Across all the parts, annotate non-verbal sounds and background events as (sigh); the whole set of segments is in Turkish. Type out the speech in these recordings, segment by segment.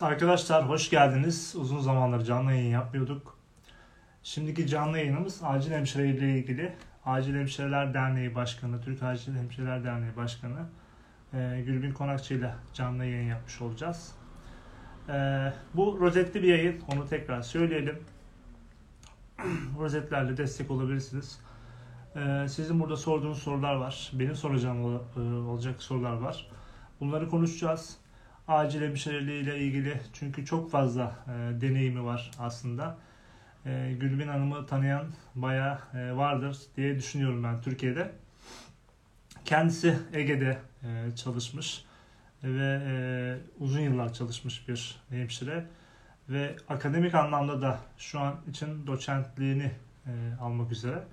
Arkadaşlar hoş geldiniz. Uzun zamandır canlı yayın yapmıyorduk. Şimdiki canlı yayınımız acil hemşire ile ilgili. Acil Hemşireler Derneği Başkanı, Türk Acil Hemşireler Derneği Başkanı e, Gülbin Konakçı ile canlı yayın yapmış olacağız. E, bu rozetli bir yayın, onu tekrar söyleyelim. (clears throat) Rozetlerle destek olabilirsiniz. E, sizin burada sorduğunuz sorular var. Benim soracağım olacak sorular var. Bunları konuşacağız acil hemşireliği ile ilgili çünkü çok fazla e, deneyimi var aslında. E, Gülbin Hanım'ı tanıyan bayağı e, vardır diye düşünüyorum ben Türkiye'de. Kendisi Ege'de e, çalışmış ve e, uzun yıllar çalışmış bir hemşire ve akademik anlamda da şu an için doçentliğini e, almak üzere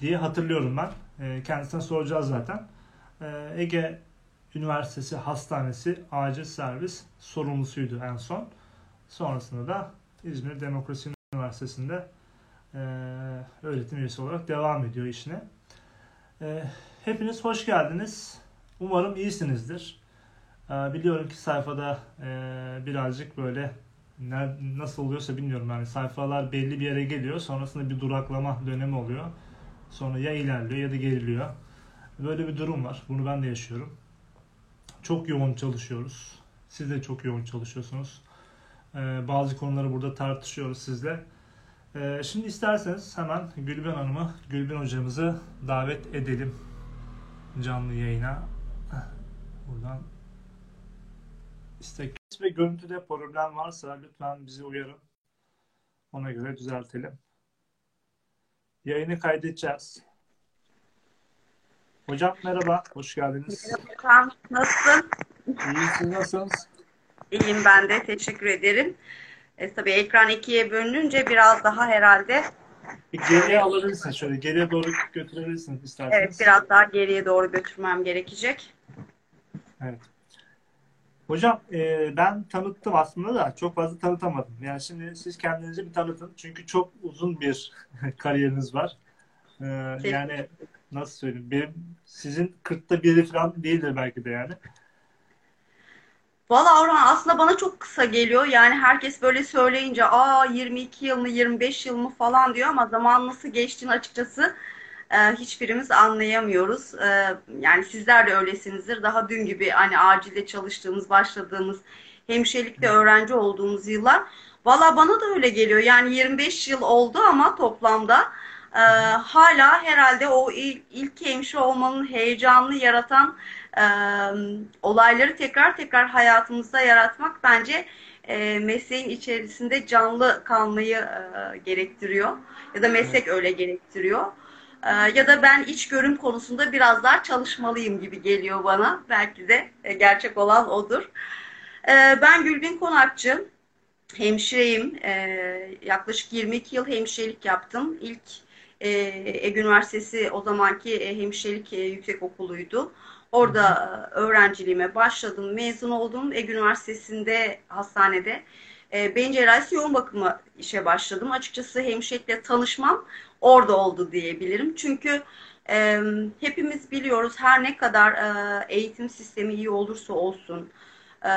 diye hatırlıyorum ben. E, kendisine soracağız zaten. E, Ege Üniversitesi Hastanesi acil servis sorumlusuydu en son. Sonrasında da İzmir Demokrasi Üniversitesi'nde e, öğretim üyesi olarak devam ediyor işine. E, hepiniz hoş geldiniz. Umarım iyisinizdir. E, biliyorum ki sayfada e, birazcık böyle ne, nasıl oluyorsa bilmiyorum yani sayfalar belli bir yere geliyor sonrasında bir duraklama dönemi oluyor. Sonra ya ilerliyor ya da geriliyor. Böyle bir durum var. Bunu ben de yaşıyorum. Çok yoğun çalışıyoruz. Siz de çok yoğun çalışıyorsunuz. Ee, bazı konuları burada tartışıyoruz sizle. Ee, şimdi isterseniz hemen Gülben Hanım'ı, Gülben hocamızı davet edelim canlı yayına. Buradan istek ve görüntüde problem varsa lütfen bizi uyarın. Ona göre düzeltelim. Yayını kaydedeceğiz. Hocam merhaba, hoş geldiniz. Merhaba Okan, nasılsın? İyi, siz nasılsınız? İyiyim ben de, teşekkür ederim. E, tabii ekran ikiye bölününce biraz daha herhalde Bir geriye alabilirsiniz şöyle, geriye doğru götürebilirsiniz isterseniz. evet biraz daha geriye doğru götürmem gerekecek. Evet. Hocam e, ben tanıttım aslında da çok fazla tanıtamadım. Yani şimdi siz kendinizi bir tanıtın. Çünkü çok uzun bir (laughs) kariyeriniz var. E, yani nasıl söyleyeyim? Benim, sizin 40'ta biri falan değildir belki de yani. Valla Orhan aslında bana çok kısa geliyor. Yani herkes böyle söyleyince aa 22 yıl mı 25 yıl mı falan diyor ama zaman nasıl geçtiğini açıkçası e, hiçbirimiz anlayamıyoruz. E, yani sizler de öylesinizdir. Daha dün gibi hani acilde çalıştığımız, başladığımız, hemşirelikte öğrenci olduğumuz yıllar. Valla bana da öyle geliyor. Yani 25 yıl oldu ama toplamda e, hala herhalde o ilk, ilk hemşire olmanın heyecanını yaratan e, olayları tekrar tekrar hayatımızda yaratmak bence e, mesleğin içerisinde canlı kalmayı e, gerektiriyor. Ya da meslek öyle gerektiriyor. E, ya da ben iç görüm konusunda biraz daha çalışmalıyım gibi geliyor bana. Belki de e, gerçek olan odur. E, ben Gülbin Konakçı. Hemşireyim. E, yaklaşık 22 yıl hemşirelik yaptım. İlk e, Ege Üniversitesi o zamanki e, hemşirelik e, yüksek okuluydu. Orada öğrenciliğime başladım. Mezun oldum. Ege Üniversitesi'nde hastanede e, beyin cerrahisi yoğun bakımı işe başladım. Açıkçası hemşirelikle tanışmam orada oldu diyebilirim. Çünkü e, hepimiz biliyoruz her ne kadar e, eğitim sistemi iyi olursa olsun e,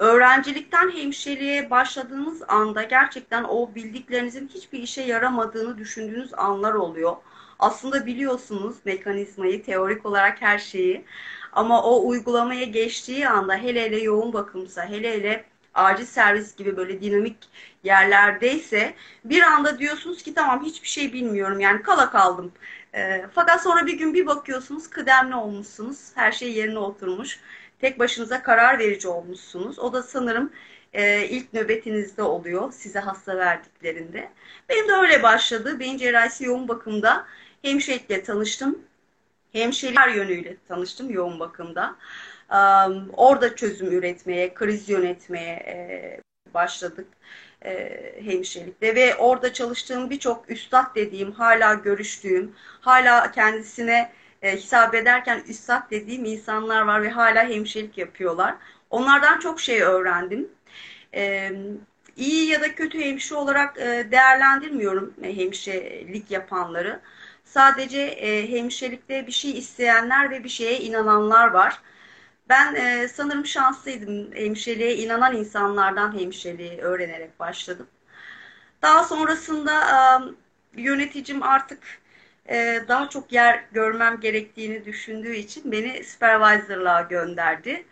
öğrencilikten hemşireliğe başladığınız anda gerçekten o bildiklerinizin hiçbir işe yaramadığını düşündüğünüz anlar oluyor. Aslında biliyorsunuz mekanizmayı, teorik olarak her şeyi. Ama o uygulamaya geçtiği anda hele hele yoğun bakımsa, hele hele acil servis gibi böyle dinamik yerlerdeyse bir anda diyorsunuz ki tamam hiçbir şey bilmiyorum yani kala kaldım. E, fakat sonra bir gün bir bakıyorsunuz kıdemli olmuşsunuz. Her şey yerine oturmuş. Tek başınıza karar verici olmuşsunuz. O da sanırım e, ilk nöbetinizde oluyor size hasta verdiklerinde. Benim de öyle başladı. Beyin cerrahisi yoğun bakımda hemşirelikle tanıştım. Hemşirelikler yönüyle tanıştım yoğun bakımda. Um, orada çözüm üretmeye, kriz yönetmeye e, başladık e, hemşirelikte ve orada çalıştığım birçok üstad dediğim, hala görüştüğüm, hala kendisine e, hitap ederken üstad dediğim insanlar var ve hala hemşirelik yapıyorlar. Onlardan çok şey öğrendim. E, iyi ya da kötü hemşire olarak e, değerlendirmiyorum e, hemşirelik yapanları. Sadece e, hemşirelikte bir şey isteyenler ve bir şeye inananlar var. Ben e, sanırım şanslıydım. Hemşireliğe inanan insanlardan hemşireliği öğrenerek başladım. Daha sonrasında e, yöneticim artık e, daha çok yer görmem gerektiğini düşündüğü için beni supervisor'lığa gönderdi.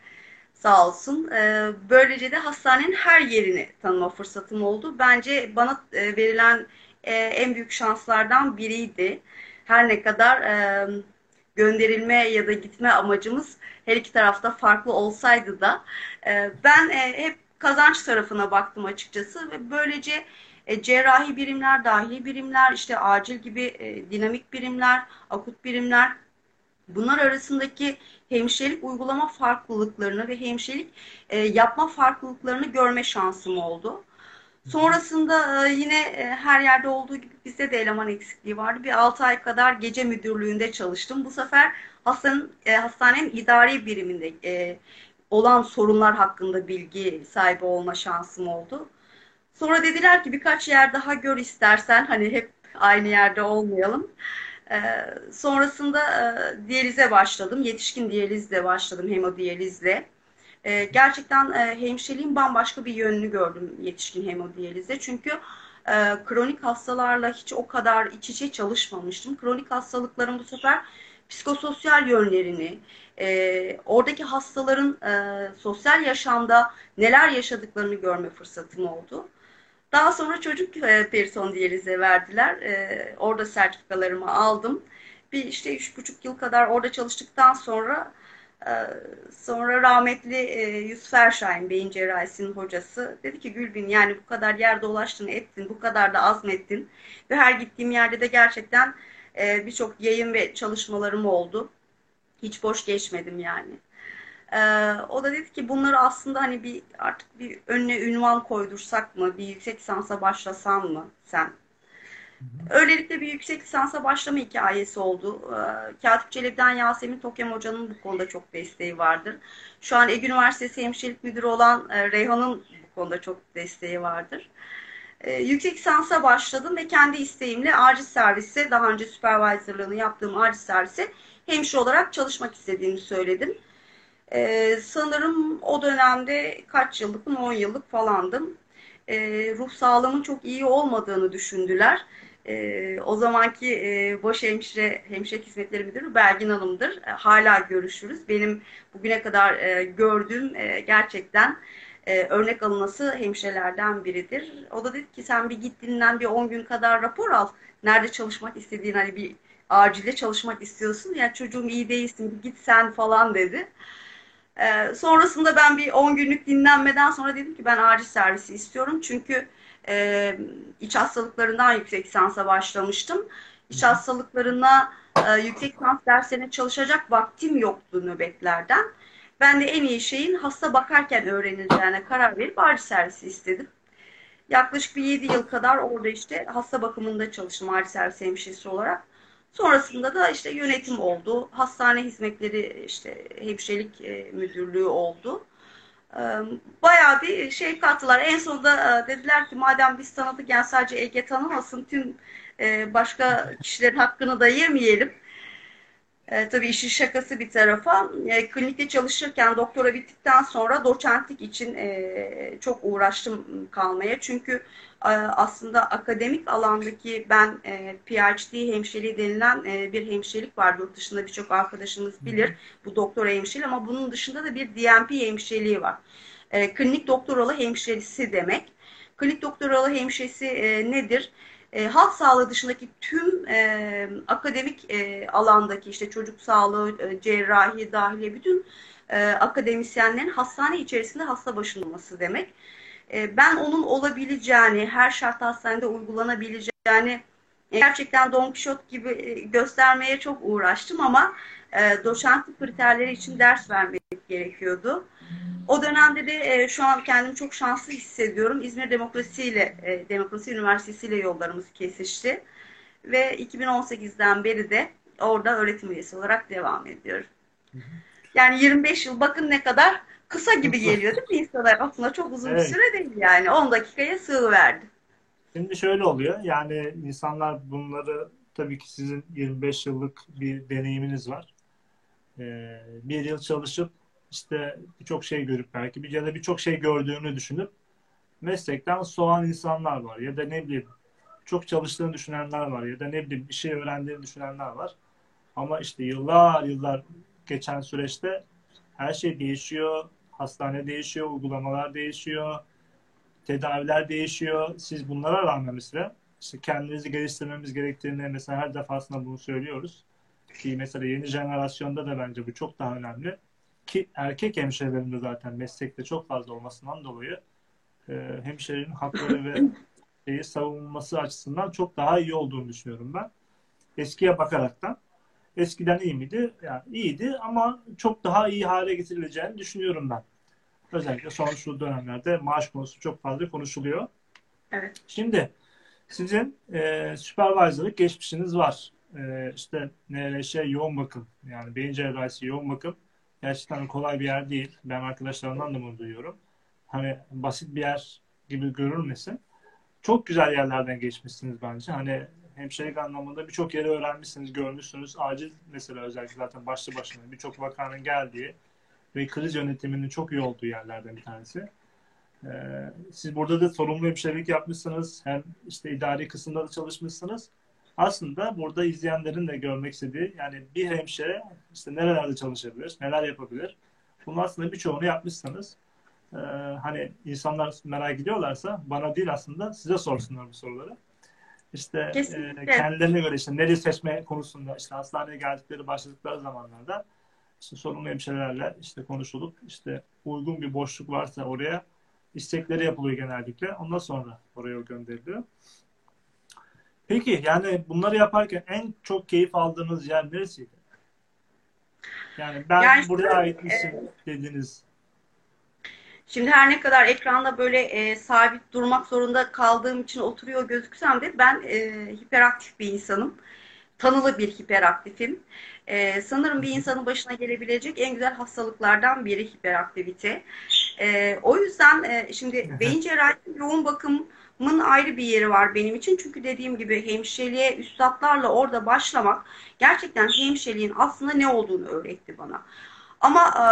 Sağ olsun. E, böylece de hastanenin her yerini tanıma fırsatım oldu. Bence bana e, verilen en büyük şanslardan biriydi. Her ne kadar gönderilme ya da gitme amacımız her iki tarafta farklı olsaydı da ben hep kazanç tarafına baktım açıkçası ve böylece e, cerrahi birimler, dahili birimler, işte acil gibi e, dinamik birimler, akut birimler bunlar arasındaki hemşirelik uygulama farklılıklarını ve hemşirelik e, yapma farklılıklarını görme şansım oldu. Sonrasında e, yine e, her yerde olduğu gibi bizde de eleman eksikliği vardı. Bir 6 ay kadar gece müdürlüğünde çalıştım. Bu sefer hastanın e, hastanenin idari biriminde olan sorunlar hakkında bilgi sahibi olma şansım oldu. Sonra dediler ki birkaç yer daha gör istersen hani hep aynı yerde olmayalım. sonrasında diyalize başladım. Yetişkin diyalizle başladım, hemodiyalizle. E, gerçekten e, hemşireliğin bambaşka bir yönünü gördüm yetişkin hemodiyalizde. Çünkü e, kronik hastalarla hiç o kadar iç içe çalışmamıştım. Kronik hastalıkların bu sefer psikososyal yönlerini, e, oradaki hastaların e, sosyal yaşamda neler yaşadıklarını görme fırsatım oldu. Daha sonra çocuk e, perison diyalize verdiler. E, orada sertifikalarımı aldım. Bir işte üç buçuk yıl kadar orada çalıştıktan sonra ee, sonra rahmetli e, Yusuf Erşahin beyin cerrahisinin hocası dedi ki Gülbin yani bu kadar yer dolaştın ettin bu kadar da azmettin ve her gittiğim yerde de gerçekten e, birçok yayın ve çalışmalarım oldu. Hiç boş geçmedim yani. Ee, o da dedi ki bunları aslında hani bir artık bir önüne ünvan koydursak mı, bir yüksek lisansa başlasan mı sen Öylelikle bir yüksek lisansa başlama hikayesi oldu. Ee, Katip Çelebi'den Yasemin Tokem Hoca'nın bu konuda çok desteği vardır. Şu an Ege Üniversitesi Hemşirelik Müdürü olan e, Reyhan'ın bu konuda çok desteği vardır. Ee, yüksek lisansa başladım ve kendi isteğimle acil servise, daha önce supervisorlığını yaptığım acil servise hemşire olarak çalışmak istediğimi söyledim. Ee, sanırım o dönemde kaç yıllık mı 10 yıllık falandım. ruh sağlığımın çok iyi olmadığını düşündüler e, o zamanki e, boş hemşire, hemşire hizmetleri müdürü Belgin Hanım'dır. E, hala görüşürüz. Benim bugüne kadar e, gördüğüm e, gerçekten e, örnek alınması hemşirelerden biridir. O da dedi ki sen bir git dinlen bir 10 gün kadar rapor al. Nerede çalışmak istediğin hani bir acilde çalışmak istiyorsun. Ya yani çocuğum iyi değilsin git sen falan dedi. E, sonrasında ben bir 10 günlük dinlenmeden sonra dedim ki ben acil servisi istiyorum. Çünkü e, iç hastalıklarından yüksek lisansa başlamıştım. İç hastalıklarına e, yüksek lisans derslerine çalışacak vaktim yoktu nöbetlerden. Ben de en iyi şeyin hasta bakarken öğrenileceğine karar verip acil servisi istedim. Yaklaşık bir 7 yıl kadar orada işte hasta bakımında çalıştım acil servis hemşiresi olarak. Sonrasında da işte yönetim oldu. Hastane hizmetleri işte hemşirelik e, müdürlüğü oldu. Bayağı bir şey kattılar. En sonunda dediler ki madem biz tanıdık yani sadece Ege tanımasın tüm başka kişilerin hakkını da yemeyelim. E, tabii işin şakası bir tarafa. E, klinikte çalışırken doktora bittikten sonra doçentlik için e, çok uğraştım kalmaya. Çünkü e, aslında akademik alandaki ben e, PhD hemşireliği denilen e, bir hemşirelik var. Yurt dışında birçok arkadaşımız bilir. Bu doktora hemşireliği ama bunun dışında da bir DNP hemşireliği var. E, klinik doktoralı hemşiresi demek. Klinik doktoralı hemşiresi e, nedir? E, halk sağlığı dışındaki tüm e, akademik e, alandaki işte çocuk sağlığı, e, cerrahi, dahiliye bütün e, akademisyenlerin hastane içerisinde hasta başında demek. E, ben onun olabileceğini, her şart hastanede uygulanabileceğini e, gerçekten Don Quixote gibi e, göstermeye çok uğraştım ama e, doçentlik kriterleri için ders vermek gerekiyordu. O dönemde de e, şu an kendimi çok şanslı hissediyorum. İzmir Demokrasi ile e, Demokrasi Üniversitesi ile yollarımız kesişti. Ve 2018'den beri de orada öğretim üyesi olarak devam ediyorum. Yani 25 yıl bakın ne kadar kısa gibi geliyor değil mi insanlar? Aslında çok uzun evet. bir süre değil yani. 10 dakikaya sığıverdi. Şimdi şöyle oluyor. Yani insanlar bunları tabii ki sizin 25 yıllık bir deneyiminiz var. Ee, bir yıl çalışıp işte birçok şey görüp belki bir ya da birçok şey gördüğünü düşünüp meslekten soğan insanlar var ya da ne bileyim çok çalıştığını düşünenler var ya da ne bileyim bir şey öğrendiğini düşünenler var. Ama işte yıllar yıllar geçen süreçte her şey değişiyor. Hastane değişiyor, uygulamalar değişiyor, tedaviler değişiyor. Siz bunlara rağmen mesela işte kendinizi geliştirmemiz gerektiğini mesela her defasında bunu söylüyoruz. Ki mesela yeni jenerasyonda da bence bu çok daha önemli. Ki erkek hemşirelerin de zaten meslekte çok fazla olmasından dolayı e, hemşirenin hakları ve (clears throat) şeyi savunması açısından çok daha iyi olduğunu düşünüyorum ben. Eskiye bakaraktan. Eskiden iyi miydi? Yani iyiydi ama çok daha iyi hale getirileceğini düşünüyorum ben. Özellikle son şu dönemlerde maaş konusu çok fazla konuşuluyor. Evet. Şimdi sizin e, supervisor'lık geçmişiniz var. E, işte NRŞ yoğun bakım yani beyin cerrahisi yoğun bakım gerçekten kolay bir yer değil. Ben arkadaşlarımdan da bunu duyuyorum. Hani basit bir yer gibi görülmesin. Çok güzel yerlerden geçmişsiniz bence. Hani hemşirelik anlamında birçok yeri öğrenmişsiniz, görmüşsünüz. Acil mesela özellikle zaten başlı başına birçok vakanın geldiği ve kriz yönetiminin çok iyi olduğu yerlerden bir tanesi. Ee, siz burada da sorumlu hemşirelik yapmışsınız. Hem işte idari kısımda da çalışmışsınız. Aslında burada izleyenlerin de görmek istediği yani bir hemşire işte nerelerde çalışabilir, neler yapabilir. Bunun aslında birçoğunu yapmışsınız. Ee, hani insanlar merak ediyorlarsa bana değil aslında size sorsunlar bu soruları. İşte e, kendilerine göre işte nereye seçme konusunda işte hastaneye geldikleri başladıkları zamanlarda işte sorumlu hemşirelerle işte konuşulup işte uygun bir boşluk varsa oraya istekleri yapılıyor genellikle. Ondan sonra oraya gönderiliyor. Peki yani bunları yaparken en çok keyif aldığınız yer neresiydi? Yani ben yani buraya aitmişim e, dediğiniz. Şimdi her ne kadar ekranda böyle e, sabit durmak zorunda kaldığım için oturuyor gözüksem de ben e, hiperaktif bir insanım. Tanılı bir hiperaktifim. E, sanırım bir insanın başına gelebilecek en güzel hastalıklardan biri hiperaktivite. E, o yüzden e, şimdi beyin cerrahisi yoğun bakımın ayrı bir yeri var benim için. Çünkü dediğim gibi hemşireliğe üstadlarla orada başlamak gerçekten hemşireliğin aslında ne olduğunu öğretti bana. Ama e,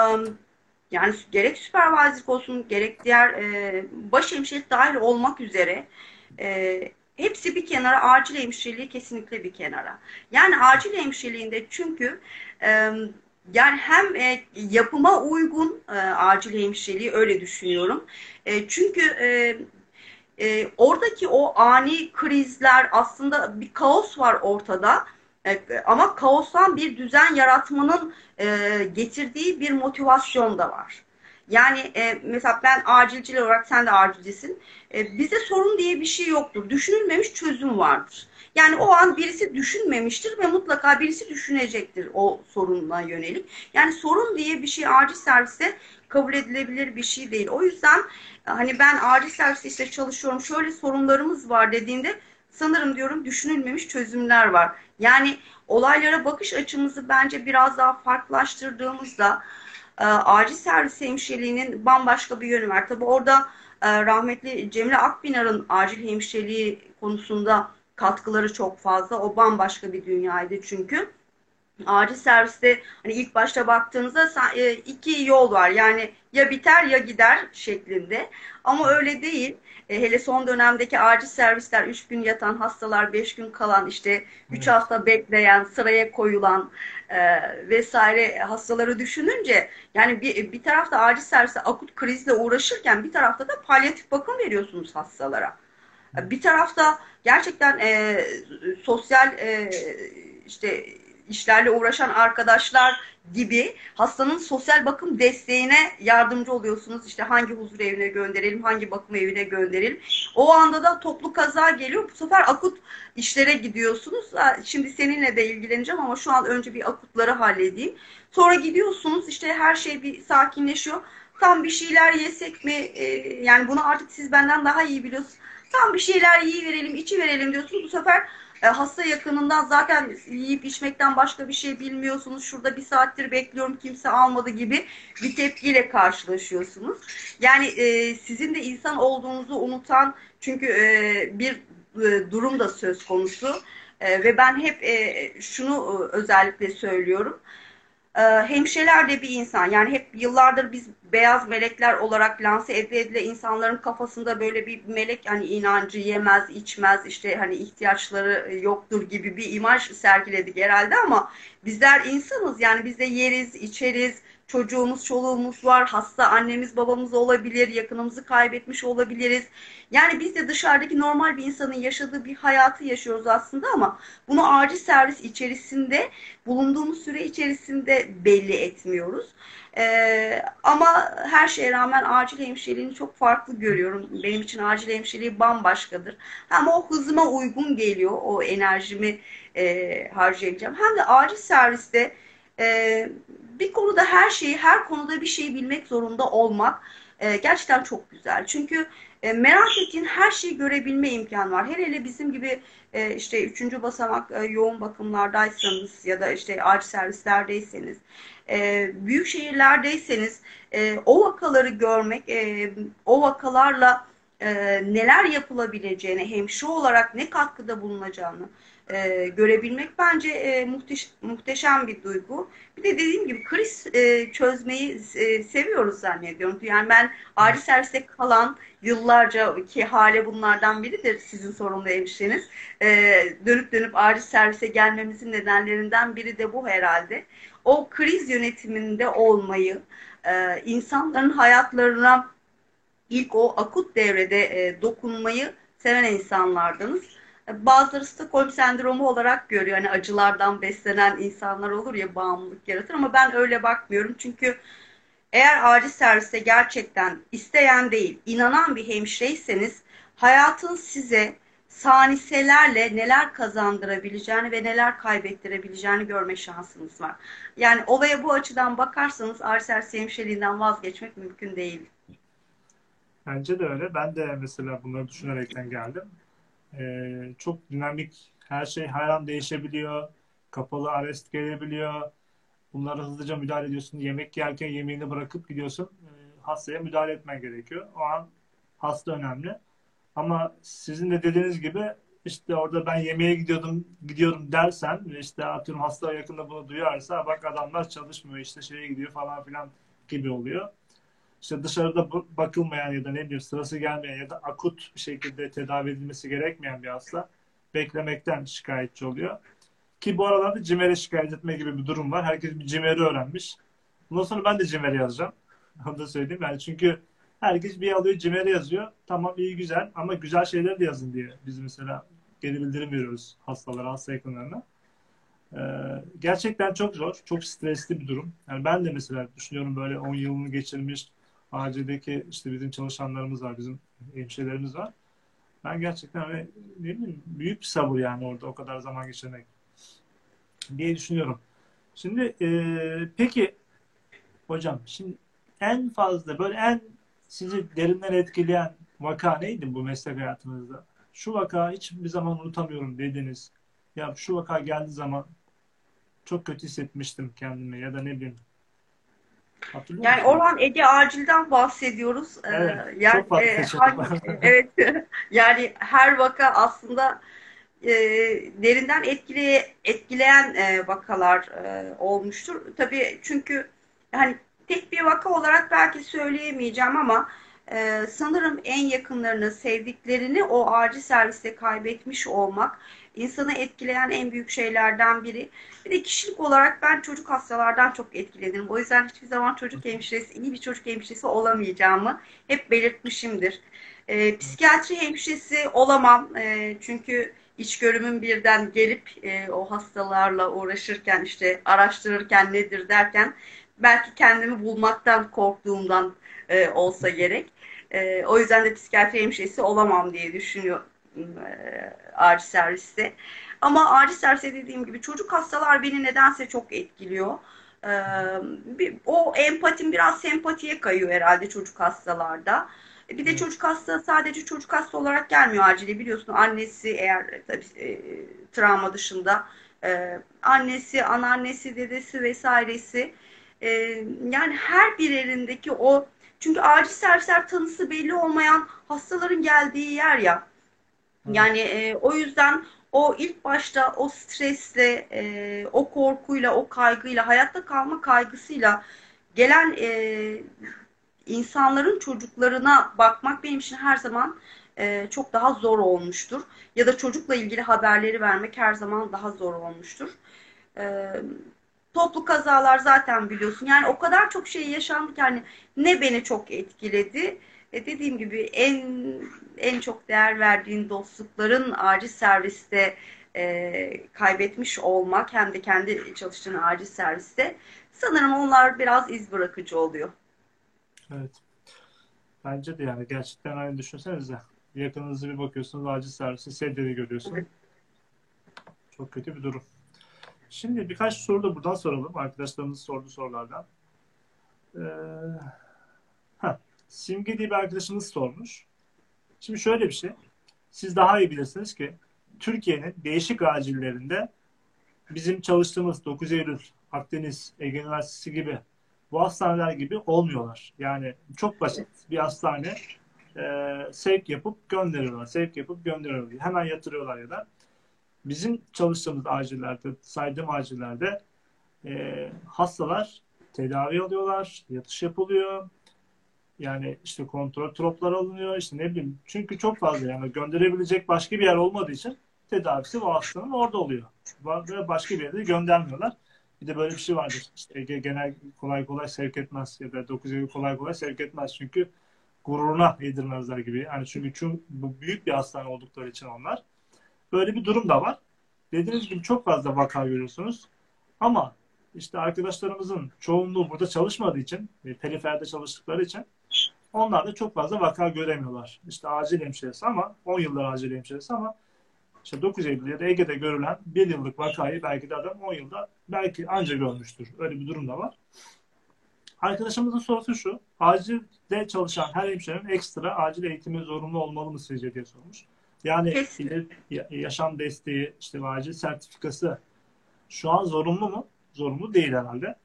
yani gerek süpervizörlük olsun gerek diğer e, baş hemşirelik dahil olmak üzere e, hepsi bir kenara acil hemşireliği kesinlikle bir kenara. Yani acil hemşireliğinde çünkü e, yani hem e, yapıma uygun e, acil hemşireliği öyle düşünüyorum. E, çünkü e, e, oradaki o ani krizler aslında bir kaos var ortada. E, ama kaostan bir düzen yaratmanın e, getirdiği bir motivasyon da var. Yani e, mesela ben acilciler olarak sen de acilcisin. E, bize sorun diye bir şey yoktur. Düşünülmemiş çözüm vardır. Yani o an birisi düşünmemiştir ve mutlaka birisi düşünecektir o sorunla yönelik. Yani sorun diye bir şey acil serviste kabul edilebilir bir şey değil. O yüzden hani ben acil serviste işte çalışıyorum şöyle sorunlarımız var dediğinde sanırım diyorum düşünülmemiş çözümler var. Yani olaylara bakış açımızı bence biraz daha farklılaştırdığımızda e, acil servis hemşireliğinin bambaşka bir yönü var. Tabi orada e, rahmetli Cemile Akpınar'ın acil hemşireliği konusunda katkıları çok fazla. O bambaşka bir dünyaydı çünkü. Acil serviste hani ilk başta baktığınızda e, iki yol var. Yani ya biter ya gider şeklinde. Ama öyle değil. E, hele son dönemdeki acil servisler 3 gün yatan hastalar, 5 gün kalan işte 3 evet. hafta bekleyen, sıraya koyulan e, vesaire hastaları düşününce yani bir, bir tarafta acil serviste akut krizle uğraşırken bir tarafta da palyatif bakım veriyorsunuz hastalara. Bir tarafta gerçekten e, sosyal e, işte işlerle uğraşan arkadaşlar gibi hastanın sosyal bakım desteğine yardımcı oluyorsunuz. İşte hangi huzur evine gönderelim, hangi bakım evine gönderelim. O anda da toplu kaza geliyor. Bu sefer akut işlere gidiyorsunuz. Şimdi seninle de ilgileneceğim ama şu an önce bir akutları halledeyim. Sonra gidiyorsunuz işte her şey bir sakinleşiyor. Tam bir şeyler yesek mi? Ee, yani bunu artık siz benden daha iyi biliyorsunuz. Tam bir şeyler yiyi verelim, içi verelim diyorsunuz. Bu sefer e, hasta yakınından zaten yiyip içmekten başka bir şey bilmiyorsunuz. Şurada bir saattir bekliyorum kimse almadı gibi bir tepkiyle karşılaşıyorsunuz. Yani e, sizin de insan olduğunuzu unutan çünkü e, bir e, durum da söz konusu. E, ve ben hep e, şunu e, özellikle söylüyorum. Ee, hemşireler de bir insan. Yani hep yıllardır biz beyaz melekler olarak lanse edile insanların kafasında böyle bir melek hani inancı yemez, içmez, işte hani ihtiyaçları yoktur gibi bir imaj sergiledik herhalde ama bizler insanız. Yani biz de yeriz, içeriz, çocuğumuz, çoluğumuz var, hasta annemiz, babamız olabilir, yakınımızı kaybetmiş olabiliriz. Yani biz de dışarıdaki normal bir insanın yaşadığı bir hayatı yaşıyoruz aslında ama bunu acil servis içerisinde, bulunduğumuz süre içerisinde belli etmiyoruz. Ee, ama her şeye rağmen acil hemşireliğini çok farklı görüyorum. Benim için acil hemşireliği bambaşkadır. Hem o hızıma uygun geliyor, o enerjimi e, harcayabileceğim. Hem de acil serviste e, bir konuda her şeyi, her konuda bir şeyi bilmek zorunda olmak e, gerçekten çok güzel. Çünkü e, merak ettiğin her şeyi görebilme imkanı var. Hele hele bizim gibi e, işte üçüncü basamak e, yoğun bakımlardaysanız ya da işte acil servislerdeyseniz, e, büyük şehirlerdeyseniz e, o vakaları görmek, e, o vakalarla e, neler yapılabileceğini, hemşire olarak ne katkıda bulunacağını e, görebilmek bence e, muhteş, muhteşem bir duygu. Bir de dediğim gibi kriz e, çözmeyi e, seviyoruz zannediyorum. Yani ben acil serviste kalan yıllarca ki hale bunlardan biridir sizin sorumlu hemşireniz. E, dönüp dönüp acil servise gelmemizin nedenlerinden biri de bu herhalde. O kriz yönetiminde olmayı, e, insanların hayatlarına ilk o akut devrede e, dokunmayı seven insanlardınız. Bazıları Stockholm sendromu olarak görüyor. Hani acılardan beslenen insanlar olur ya bağımlılık yaratır ama ben öyle bakmıyorum. Çünkü eğer acil serviste gerçekten isteyen değil, inanan bir hemşireyseniz hayatın size saniselerle neler kazandırabileceğini ve neler kaybettirebileceğini görme şansınız var. Yani olaya bu açıdan bakarsanız servis hemşireliğinden vazgeçmek mümkün değil. Bence de öyle. Ben de mesela bunları düşünerekten geldim. Ee, çok dinamik, her şey her an değişebiliyor. Kapalı arrest gelebiliyor. Bunlara hızlıca müdahale ediyorsun. Yemek yerken yemeğini bırakıp gidiyorsun. Ee, hastaya müdahale etmen gerekiyor. O an hasta önemli. Ama sizin de dediğiniz gibi işte orada ben yemeğe gidiyordum gidiyorum dersen işte atıyorum hasta yakında bunu duyarsa bak adamlar çalışmıyor işte şeye gidiyor falan filan gibi oluyor işte dışarıda bakılmayan ya da ne bileyim sırası gelmeyen ya da akut bir şekilde tedavi edilmesi gerekmeyen bir hasta beklemekten şikayetçi oluyor. Ki bu aralarda CİMER'e şikayet etme gibi bir durum var. Herkes bir CİMER'i öğrenmiş. Bundan sonra ben de CİMER yazacağım. (laughs) Onu da söyleyeyim. Yani çünkü herkes bir alıyor CİMER'i yazıyor. Tamam iyi güzel ama güzel şeyler de yazın diye biz mesela geri bildirim veriyoruz hastalara, hasta yakınlarına. Ee, gerçekten çok zor, çok stresli bir durum. Yani ben de mesela düşünüyorum böyle 10 yılını geçirmiş, acildeki işte bizim çalışanlarımız var, bizim hemşirelerimiz var. Ben gerçekten hani, ne bileyim, büyük bir sabır yani orada o kadar zaman geçirmek diye düşünüyorum. Şimdi e, peki hocam şimdi en fazla böyle en sizi derinden etkileyen vaka neydi bu meslek hayatınızda? Şu vaka hiçbir zaman unutamıyorum dediniz. Ya şu vaka geldiği zaman çok kötü hissetmiştim kendimi ya da ne bileyim yani Orhan Ege Acil'den bahsediyoruz. Ee, evet, yani, çok e, hangi, (laughs) evet. yani her vaka aslında e, derinden etkile, etkileyen e, vakalar e, olmuştur. Tabii çünkü hani tek bir vaka olarak belki söyleyemeyeceğim ama e, sanırım en yakınlarını, sevdiklerini o acil serviste kaybetmiş olmak insanı etkileyen en büyük şeylerden biri. Bir de kişilik olarak ben çocuk hastalardan çok etkilenirim. O yüzden hiçbir zaman çocuk hemşiresi, iyi bir çocuk hemşiresi olamayacağımı hep belirtmişimdir. E, psikiyatri hemşiresi olamam. E, çünkü içgörümün birden gelip e, o hastalarla uğraşırken işte araştırırken nedir derken belki kendimi bulmaktan korktuğumdan e, olsa gerek. E, o yüzden de psikiyatri hemşiresi olamam diye düşünüyorum e, acil serviste. Ama acil serviste dediğim gibi çocuk hastalar beni nedense çok etkiliyor. E, o empatim biraz sempatiye kayıyor herhalde çocuk hastalarda. Bir de çocuk hasta sadece çocuk hasta olarak gelmiyor acile biliyorsun annesi eğer tabii e, travma dışında e, annesi, anneannesi, dedesi vesairesi e, yani her bir elindeki o çünkü acil servisler tanısı belli olmayan hastaların geldiği yer ya. Yani e, o yüzden o ilk başta o stresle, e, o korkuyla, o kaygıyla, hayatta kalma kaygısıyla gelen e, insanların çocuklarına bakmak benim için her zaman e, çok daha zor olmuştur. Ya da çocukla ilgili haberleri vermek her zaman daha zor olmuştur. E, toplu kazalar zaten biliyorsun. Yani o kadar çok şey yaşandı ki hani ne beni çok etkiledi. E dediğim gibi en en çok değer verdiğin dostlukların acil serviste e, kaybetmiş olmak hem de kendi çalıştığın acil serviste sanırım onlar biraz iz bırakıcı oluyor. Evet. Bence de yani gerçekten aynı düşünsenize. Yakınınızda bir bakıyorsunuz acil servisi sedyede görüyorsun. Evet. Çok kötü bir durum. Şimdi birkaç soru da buradan soralım. Arkadaşlarımız sorduğu sorulardan. Ee, heh, Simge diye bir arkadaşımız sormuş. Şimdi şöyle bir şey. Siz daha iyi bilirsiniz ki Türkiye'nin değişik acillerinde bizim çalıştığımız 9 Eylül, Akdeniz, Ege Üniversitesi gibi bu hastaneler gibi olmuyorlar. Yani çok basit bir hastane e, sevk yapıp gönderiyorlar. Sevk yapıp gönderiyorlar. Hemen yatırıyorlar ya da. Bizim çalıştığımız acillerde, saydığım acillerde e, hastalar tedavi alıyorlar, yatış yapılıyor. Yani işte kontrol troplar alınıyor, işte ne bileyim. Çünkü çok fazla yani gönderebilecek başka bir yer olmadığı için tedavisi bu hastanın orada oluyor. Ve başka bir yere de göndermiyorlar. Bir de böyle bir şey vardır. İşte Ege genel kolay kolay sevk etmez ya da 9 Eylül kolay kolay sevk etmez. Çünkü gururuna yedirmezler gibi. Yani çünkü, çünkü bu büyük bir hastane oldukları için onlar. Böyle bir durum da var. Dediğiniz gibi çok fazla vaka görüyorsunuz. Ama işte arkadaşlarımızın çoğunluğu burada çalışmadığı için, periferde çalıştıkları için onlar da çok fazla vaka göremiyorlar. İşte acil hemşiresi ama 10 yıllar acil hemşiresi ama işte 9 Eylül ya da Ege'de görülen bir yıllık vakayı belki de adam 10 yılda belki anca görmüştür. Öyle bir durum da var. Arkadaşımızın sorusu şu. Acilde çalışan her hemşirenin ekstra acil eğitimi zorunlu olmalı mı sizce diye sormuş. Yani yaşam desteği, işte acil sertifikası şu an zorunlu mu? Zorunlu değil herhalde.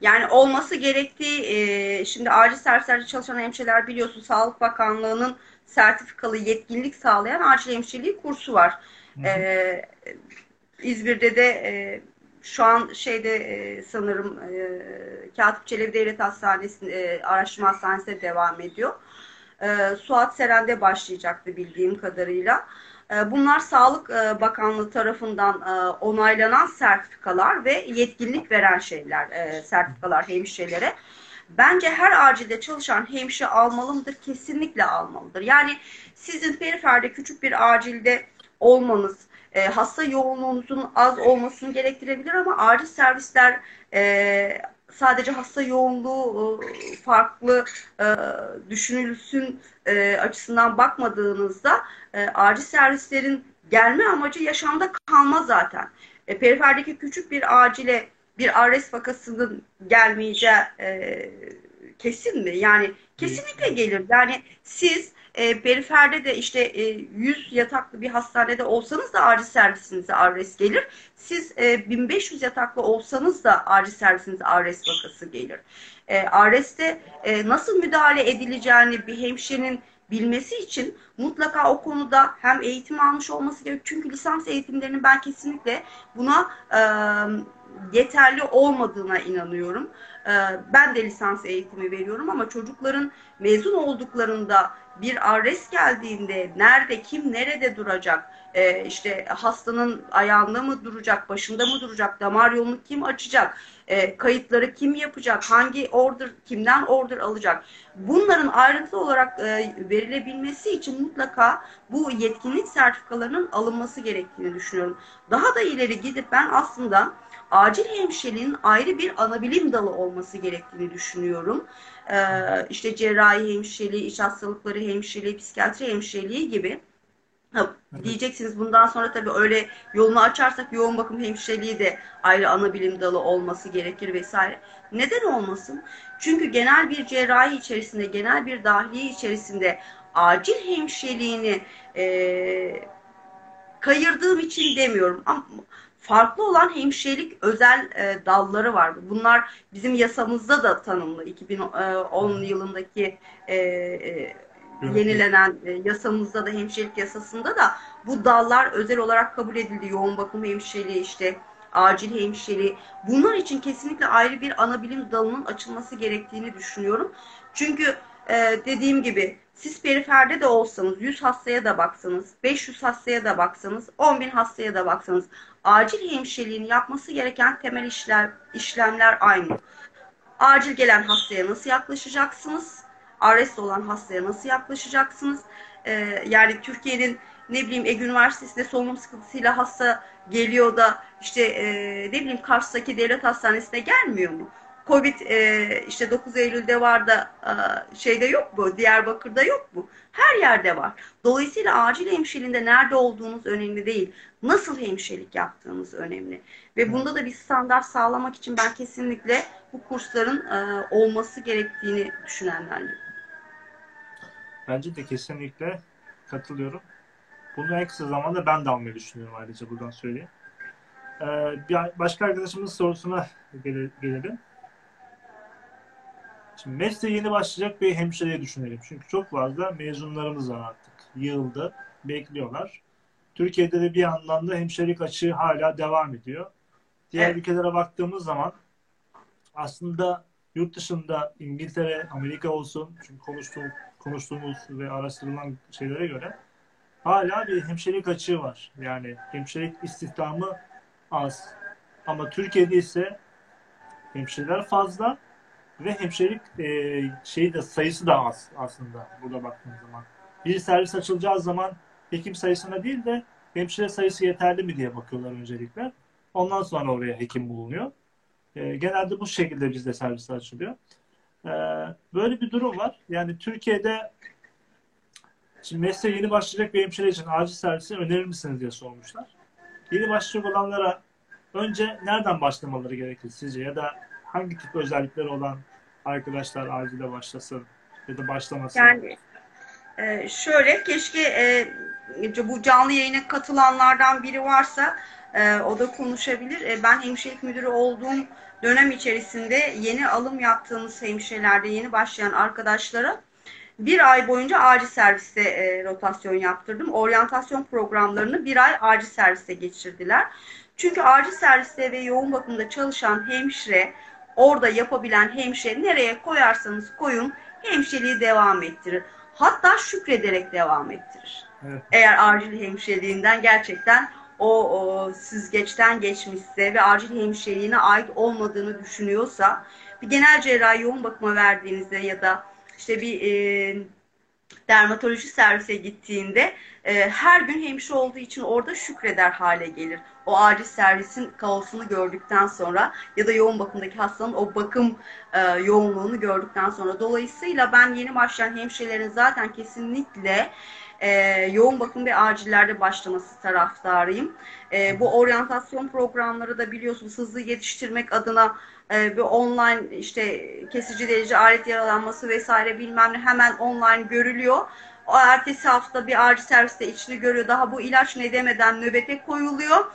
Yani olması gerektiği, e, şimdi acil servislerde çalışan hemşireler biliyorsun Sağlık Bakanlığı'nın sertifikalı yetkinlik sağlayan acil hemşireliği kursu var. Hı hı. E, İzmir'de de e, şu an şeyde e, sanırım e, Katip Çelebi Devlet Hastanesi e, Araştırma Hastanesi'ne devam ediyor. E, Suat Seren'de başlayacaktı bildiğim kadarıyla. E, bunlar Sağlık e, Bakanlığı tarafından e, onaylanan sertifikalar ve yetkinlik veren şeyler, e, sertifikalar hemşirelere. Bence her acilde çalışan hemşire almalı mıdır? Kesinlikle almalıdır. Yani sizin periferde küçük bir acilde olmanız, hasta yoğunluğunuzun az olmasını gerektirebilir ama acil servisler sadece hasta yoğunluğu e, farklı e, düşünülsün e, açısından bakmadığınızda acil servislerin gelme amacı yaşamda kalma zaten. Periferdeki küçük bir acile bir arrest vakasının gelmeyeceği kesin mi? Yani kesinlikle gelir. Yani siz e, periferde de işte e, 100 yataklı bir hastanede olsanız da acil servisinize arrest gelir. Siz e, 1500 yataklı olsanız da acil servisinize arrest vakası gelir. E, arreste e, nasıl müdahale edileceğini bir hemşirenin bilmesi için mutlaka o konuda hem eğitim almış olması gerekiyor. Çünkü lisans eğitimlerinin ben kesinlikle buna e, yeterli olmadığına inanıyorum. E, ben de lisans eğitimi veriyorum ama çocukların mezun olduklarında bir arrest geldiğinde nerede, kim nerede duracak, e, işte hastanın ayağında mı duracak, başında mı duracak, damar yolunu kim açacak, e, kayıtları kim yapacak, hangi order, kimden order alacak. Bunların ayrıntılı olarak e, verilebilmesi için mutlaka bu yetkinlik sertifikalarının alınması gerektiğini düşünüyorum. Daha da ileri gidip ben aslında acil hemşireliğin ayrı bir anabilim dalı olması gerektiğini düşünüyorum. Ee, işte cerrahi hemşireliği, iç hastalıkları hemşireliği, psikiyatri hemşireliği gibi. Ha, diyeceksiniz bundan sonra tabii öyle yolunu açarsak yoğun bakım hemşireliği de ayrı ana bilim dalı olması gerekir vesaire. Neden olmasın? Çünkü genel bir cerrahi içerisinde, genel bir dahiliye içerisinde acil hemşireliğini e, kayırdığım için demiyorum. Ama farklı olan hemşirelik özel e, dalları var. Bunlar bizim yasamızda da tanımlı. 2010 yılındaki e, e, yenilenen e, yasamızda da hemşirelik yasasında da bu dallar özel olarak kabul edildi. Yoğun bakım hemşireliği işte acil hemşireliği. Bunlar için kesinlikle ayrı bir ana bilim dalının açılması gerektiğini düşünüyorum. Çünkü e, dediğim gibi siz periferde de olsanız 100 hastaya da baksanız 500 hastaya da baksanız 10 bin hastaya da baksanız acil hemşireliğin yapması gereken temel işler, işlemler aynı. Acil gelen hastaya nasıl yaklaşacaksınız? Arrest olan hastaya nasıl yaklaşacaksınız? Ee, yani Türkiye'nin ne bileyim Ege Üniversitesi'nde solunum sıkıntısıyla hasta geliyor da işte e, ne bileyim Kars'taki devlet hastanesine gelmiyor mu? Covid e, işte 9 Eylül'de var da e, şeyde yok mu? Diyarbakır'da yok mu? Her yerde var. Dolayısıyla acil hemşireliğinde nerede olduğunuz önemli değil. Nasıl hemşirelik yaptığınız önemli. Ve bunda da bir standart sağlamak için ben kesinlikle bu kursların e, olması gerektiğini düşünenlerdim. Bence de kesinlikle katılıyorum. Bunu en kısa zamanda ben de almayı düşünüyorum ayrıca buradan söyleyeyim. Ee, bir başka arkadaşımızın sorusuna gelelim. Şimdi mesleğe yeni başlayacak bir hemşireyi düşünelim. Çünkü çok fazla mezunlarımız var artık. Yığıldı, bekliyorlar. Türkiye'de de bir yandan da hemşirelik açığı hala devam ediyor. Diğer evet. ülkelere baktığımız zaman aslında yurt dışında İngiltere, Amerika olsun çünkü konuştuğum, konuştuğumuz ve araştırılan şeylere göre hala bir hemşirelik açığı var. Yani hemşirelik istihdamı az. Ama Türkiye'de ise hemşireler fazla ve hemşirelik e, şeyi de sayısı da az aslında burada baktığımız zaman. Bir servis açılacağı zaman hekim sayısına değil de hemşire sayısı yeterli mi diye bakıyorlar öncelikle. Ondan sonra oraya hekim bulunuyor. E, genelde bu şekilde bizde servisler açılıyor. E, böyle bir durum var. Yani Türkiye'de şimdi mesleğe yeni başlayacak bir hemşire için acil servisi önerir misiniz diye sormuşlar. Yeni başlayacak olanlara önce nereden başlamaları gerekir sizce? Ya da hangi tip özellikleri olan arkadaşlar acile başlasın ya da başlamasın? Yani e, şöyle keşke e, bu canlı yayına katılanlardan biri varsa e, o da konuşabilir. Ben hemşirelik müdürü olduğum dönem içerisinde yeni alım yaptığımız hemşirelerde yeni başlayan arkadaşlara bir ay boyunca acil serviste e, rotasyon yaptırdım. Oryantasyon programlarını bir ay acil serviste geçirdiler. Çünkü acil serviste ve yoğun bakımda çalışan hemşire, orada yapabilen hemşire nereye koyarsanız koyun hemşireliği devam ettirir. Hatta şükrederek devam ettirir. Evet. Eğer acil hemşireliğinden gerçekten o, o süzgeçten geçmişse ve acil hemşireliğine ait olmadığını düşünüyorsa bir genel cerrahi yoğun bakıma verdiğinizde ya da işte bir e, dermatoloji servise gittiğinde e, her gün hemşire olduğu için orada şükreder hale gelir. O acil servisin kaosunu gördükten sonra ya da yoğun bakımdaki hastanın o bakım e, yoğunluğunu gördükten sonra. Dolayısıyla ben yeni başlayan hemşirelerin zaten kesinlikle e, yoğun bakım ve acillerde başlaması taraftarıyım. E, bu oryantasyon programları da biliyorsunuz hızlı yetiştirmek adına e, bir online işte kesici delici alet yaralanması vesaire bilmem ne hemen online görülüyor. O ertesi hafta bir acil serviste içini görüyor. Daha bu ilaç ne demeden nöbete koyuluyor.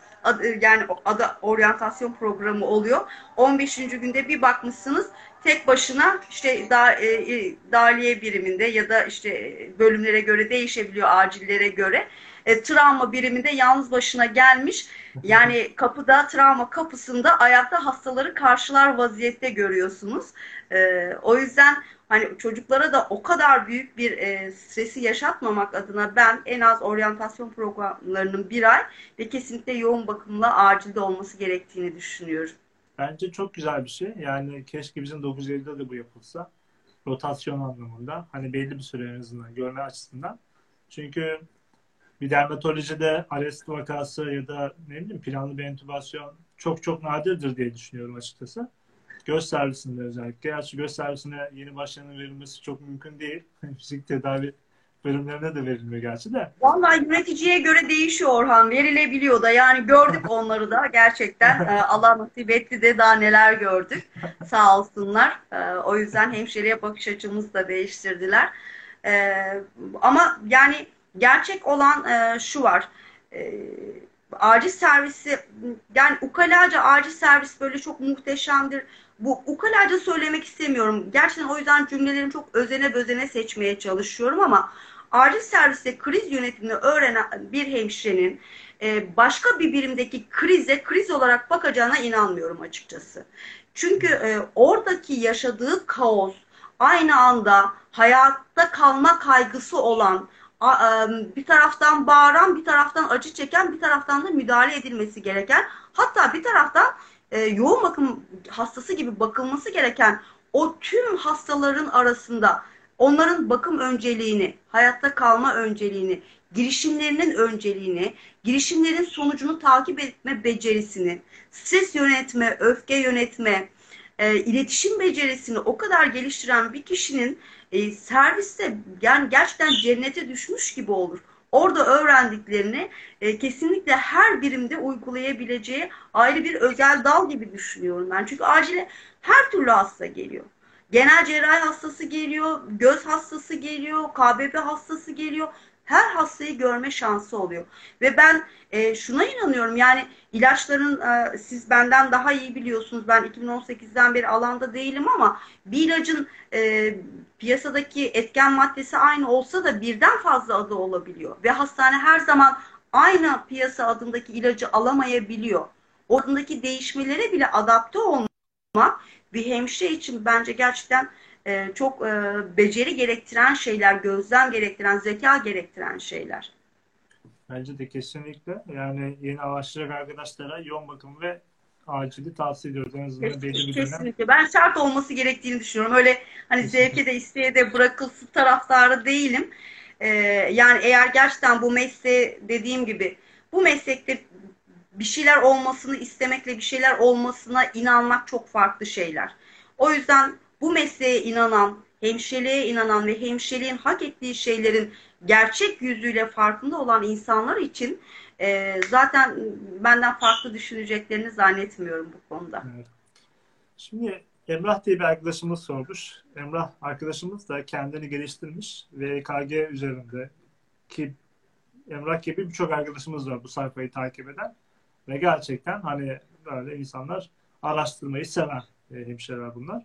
Yani adı oryantasyon programı oluyor. 15. günde bir bakmışsınız tek başına işte da, e, e, dahiliye biriminde ya da işte bölümlere göre değişebiliyor acillere göre. E, travma biriminde yalnız başına gelmiş. Yani kapıda travma kapısında ayakta hastaları karşılar vaziyette görüyorsunuz. E, o yüzden hani çocuklara da o kadar büyük bir e, stresi yaşatmamak adına ben en az oryantasyon programlarının bir ay ve kesinlikle yoğun bakımla acilde olması gerektiğini düşünüyorum. Bence çok güzel bir şey. Yani keşke bizim 9 Eylül'de de bu yapılsa. Rotasyon anlamında. Hani belli bir süre en azından görme açısından. Çünkü bir dermatolojide arrest vakası ya da ne bileyim planlı bir entübasyon çok çok nadirdir diye düşünüyorum açıkçası. Göz servisinde özellikle. Gerçi göz servisine yeni başlayanın verilmesi çok mümkün değil. (laughs) Fizik tedavi bölümlerine de verilmiyor gerçi de. Vallahi yöneticiye göre değişiyor Orhan. Verilebiliyor da. Yani gördük (laughs) onları da gerçekten. E, Allah nasip etti de daha neler gördük. (laughs) Sağ olsunlar. E, o yüzden hemşireye bakış açımızı da değiştirdiler. E, ama yani gerçek olan şu var. acil servisi yani ukalaca acil servis böyle çok muhteşemdir. Bu ukalaca söylemek istemiyorum. Gerçekten o yüzden cümlelerimi çok özene bözene seçmeye çalışıyorum ama acil serviste kriz yönetimini öğrenen bir hemşirenin e, başka bir birimdeki krize kriz olarak bakacağına inanmıyorum açıkçası. Çünkü e, oradaki yaşadığı kaos aynı anda hayatta kalma kaygısı olan bir taraftan bağıran, bir taraftan acı çeken, bir taraftan da müdahale edilmesi gereken, hatta bir taraftan e, yoğun bakım hastası gibi bakılması gereken o tüm hastaların arasında onların bakım önceliğini, hayatta kalma önceliğini, girişimlerinin önceliğini, girişimlerin sonucunu takip etme becerisini, stres yönetme, öfke yönetme, e, iletişim becerisini o kadar geliştiren bir kişinin e, serviste yani gerçekten cennete düşmüş gibi olur. Orada öğrendiklerini e, kesinlikle her birimde uygulayabileceği ayrı bir özel dal gibi düşünüyorum ben. Çünkü acile her türlü hasta geliyor. Genel cerrahi hastası geliyor, göz hastası geliyor, KBP hastası geliyor her hastayı görme şansı oluyor. Ve ben e, şuna inanıyorum yani ilaçların e, siz benden daha iyi biliyorsunuz. Ben 2018'den beri alanda değilim ama bir ilacın e, piyasadaki etken maddesi aynı olsa da birden fazla adı olabiliyor. Ve hastane her zaman aynı piyasa adındaki ilacı alamayabiliyor. Oradaki değişmelere bile adapte olmak bir hemşire için bence gerçekten e, çok e, beceri gerektiren şeyler, gözlem gerektiren, zeka gerektiren şeyler. Bence de kesinlikle. Yani yeni başlayacak arkadaşlara yoğun bakım ve acili tavsiye ediyoruz. En azından belli bir Kesinlikle. Ben şart olması gerektiğini düşünüyorum. Öyle hani kesinlikle. zevke de isteye de bırakılsın taraftarı değilim. Ee, yani eğer gerçekten bu mesleği dediğim gibi bu meslekte bir şeyler olmasını istemekle bir şeyler olmasına inanmak çok farklı şeyler. O yüzden bu mesleğe inanan, hemşireliğe inanan ve hemşireliğin hak ettiği şeylerin gerçek yüzüyle farkında olan insanlar için e, zaten benden farklı düşüneceklerini zannetmiyorum bu konuda. Evet. Şimdi Emrah diye bir arkadaşımız sormuş. Emrah arkadaşımız da kendini geliştirmiş ve EKG üzerinde ki Emrah gibi birçok arkadaşımız var bu sayfayı takip eden ve gerçekten hani böyle insanlar araştırmayı seven e, hemşireler bunlar.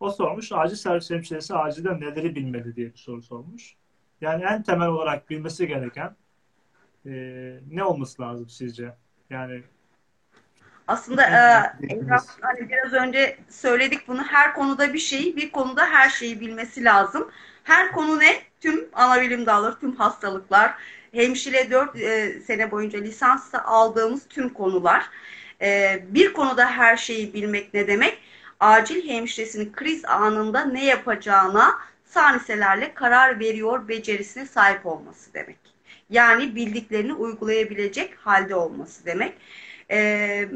O sormuş. Acil servis hemşiresi acilde neleri bilmeli diye bir soru sormuş. Yani en temel olarak bilmesi gereken e, ne olması lazım sizce? Yani aslında e, hani biraz önce söyledik bunu. Her konuda bir şeyi, bir konuda her şeyi bilmesi lazım. Her konu ne? Tüm ana bilim dalları, tüm hastalıklar. Hemşire 4 e, sene boyunca lisans aldığımız tüm konular. E, bir konuda her şeyi bilmek ne demek? Acil hemşiresinin kriz anında ne yapacağına saniselerle karar veriyor becerisine sahip olması demek. Yani bildiklerini uygulayabilecek halde olması demek. Ee,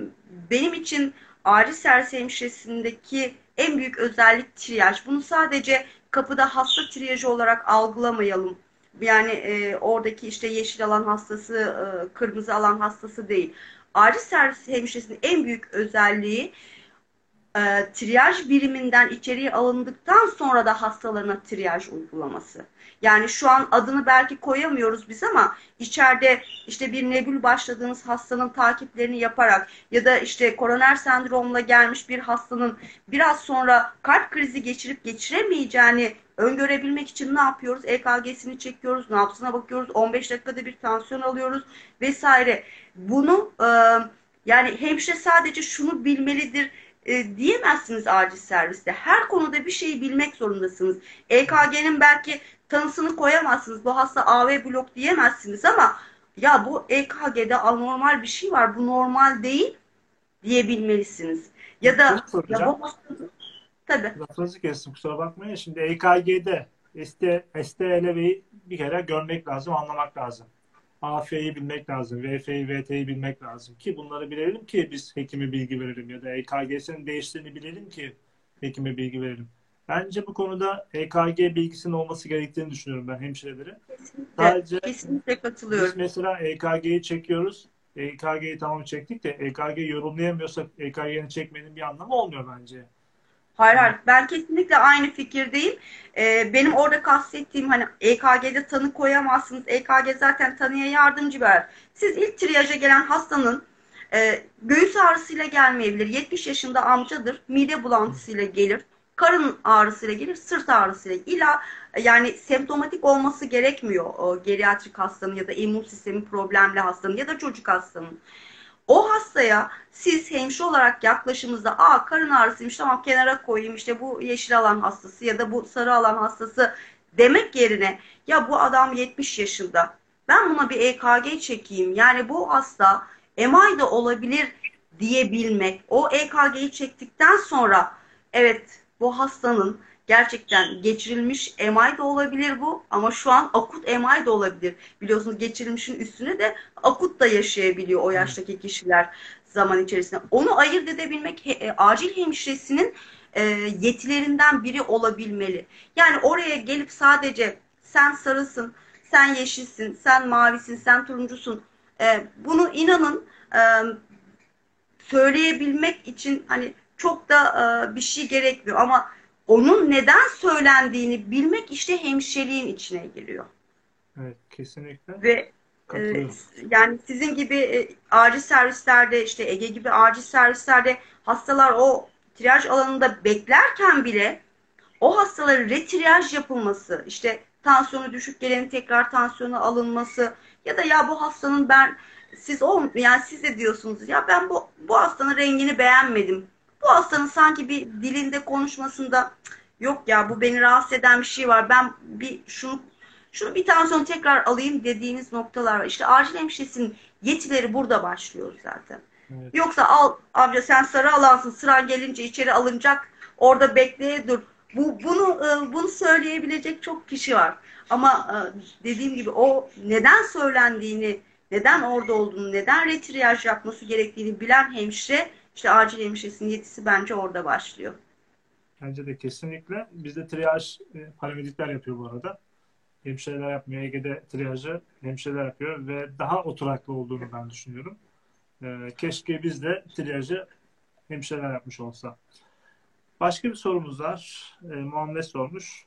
benim için acil servis hemşiresindeki en büyük özellik triyaj. Bunu sadece kapıda hasta triyajı olarak algılamayalım. Yani e, oradaki işte yeşil alan hastası, e, kırmızı alan hastası değil. Acil servis hemşiresinin en büyük özelliği e, triyaj biriminden içeriye alındıktan sonra da hastalarına triyaj uygulaması. Yani şu an adını belki koyamıyoruz biz ama içeride işte bir nebül başladığınız hastanın takiplerini yaparak ya da işte koroner sendromla gelmiş bir hastanın biraz sonra kalp krizi geçirip geçiremeyeceğini öngörebilmek için ne yapıyoruz? EKG'sini çekiyoruz, nabzına bakıyoruz, 15 dakikada bir tansiyon alıyoruz vesaire. Bunu e, yani hemşire sadece şunu bilmelidir e, diyemezsiniz acil serviste. Her konuda bir şeyi bilmek zorundasınız. EKG'nin belki tanısını koyamazsınız. Bu hasta AV blok diyemezsiniz ama ya bu EKG'de anormal bir şey var. Bu normal değil diyebilmelisiniz. Ya da ya bu hasta Tabii. Lafınızı kestim kusura bakmayın. Şimdi EKG'de ST, STLV'yi bir kere görmek lazım, anlamak lazım. AF'yi bilmek lazım, VF'yi, VT'yi bilmek lazım ki bunları bilelim ki biz hekime bilgi verelim ya da EKG'sinin değiştiğini bilelim ki hekime bilgi verelim. Bence bu konuda EKG bilgisinin olması gerektiğini düşünüyorum ben hemşirelere. Kesinlikle, Sadece kesinlikle katılıyorum. Biz mesela EKG'yi çekiyoruz. EKG'yi tamam çektik de EKG yorumlayamıyorsak EKG'ni çekmenin bir anlamı olmuyor bence. Hayır hayır ben kesinlikle aynı fikirdeyim. Ee, benim orada kastettiğim hani EKG'de tanı koyamazsınız. EKG zaten tanıya yardımcı ver. Siz ilk triyaja gelen hastanın e, göğüs ağrısıyla gelmeyebilir. 70 yaşında amcadır. Mide bulantısıyla gelir. Karın ağrısıyla gelir. Sırt ağrısıyla. İla yani semptomatik olması gerekmiyor o geriatrik hastanın ya da immün sistemi problemli hastanın ya da çocuk hastanın. O hastaya siz hemşire olarak yaklaşımınızda aa karın ağrısıymış tamam kenara koyayım işte bu yeşil alan hastası ya da bu sarı alan hastası demek yerine ya bu adam 70 yaşında ben buna bir EKG çekeyim yani bu hasta MI de olabilir diyebilmek. O EKG'yi çektikten sonra evet bu hastanın gerçekten geçirilmiş MI de olabilir bu ama şu an akut MI de olabilir. Biliyorsunuz geçirilmişin üstüne de akut da yaşayabiliyor o yaştaki kişiler zaman içerisinde. Onu ayırt edebilmek he, acil hemşiresinin e, yetilerinden biri olabilmeli. Yani oraya gelip sadece sen sarısın, sen yeşilsin, sen mavisin, sen turuncusun. E, bunu inanın e, söyleyebilmek için hani çok da e, bir şey gerekmiyor ama onun neden söylendiğini bilmek işte hemşireliğin içine giriyor. Evet, kesinlikle. Ve e, yani sizin gibi e, acil servislerde işte Ege gibi acil servislerde hastalar o triyaj alanında beklerken bile o hastaların retriyaj yapılması, işte tansiyonu düşük gelenin tekrar tansiyonu alınması ya da ya bu hastanın ben siz o yani siz de diyorsunuz ya ben bu bu hastanın rengini beğenmedim. Bu hastanın sanki bir dilinde konuşmasında yok ya bu beni rahatsız eden bir şey var. Ben bir şunu şunu bir tansiyon tekrar alayım dediğiniz noktalar var. İşte acil hemşiresinin yetileri burada başlıyor zaten. Evet. Yoksa al amca sen sarı alansın sıran gelince içeri alınacak orada bekleye dur. Bu, bunu e, bunu söyleyebilecek çok kişi var. Ama e, dediğim gibi o neden söylendiğini, neden orada olduğunu, neden retriyaj yapması gerektiğini bilen hemşire işte acil hemşiresinin yetisi bence orada başlıyor. Bence de kesinlikle. Bizde triyaj e, paramedikler yapıyor bu arada. Hemşireler yapmıyor. Ege'de triyajı hemşireler yapıyor ve daha oturaklı olduğunu ben düşünüyorum. E, keşke biz de triyajı hemşireler yapmış olsa. Başka bir sorumuz var. E, Muhammed sormuş.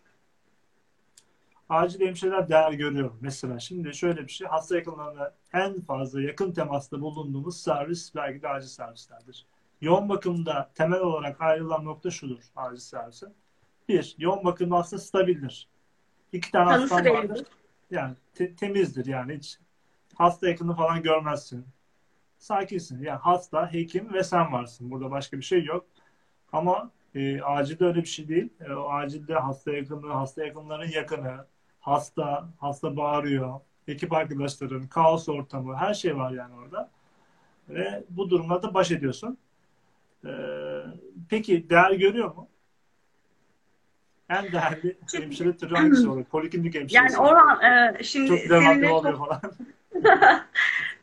Acil hemşireler değer görüyor. Mesela şimdi şöyle bir şey. Hasta yakınlarına en fazla yakın temasta bulunduğumuz servis belki de acil servislerdir. Yoğun bakımda temel olarak ayrılan nokta şudur acil servisi. Bir, yoğun bakımda hasta stabildir. İki tane Tanısı hastan vardır. Yani te- temizdir yani hiç hasta yakını falan görmezsin. Sakinsin. Yani hasta, hekim ve sen varsın. Burada başka bir şey yok. Ama e, acilde öyle bir şey değil. E, o acilde hasta yakını, hasta yakınların yakını, hasta, hasta bağırıyor, ekip arkadaşların, kaos ortamı, her şey var yani orada. Ve bu durumla da baş ediyorsun. Ee, peki değer görüyor mu? En değerli (laughs) hemşire türü hangisi olur? Poliklinik hemşiresi. Yani Orhan e, şimdi çok seninle oluyor falan. (laughs)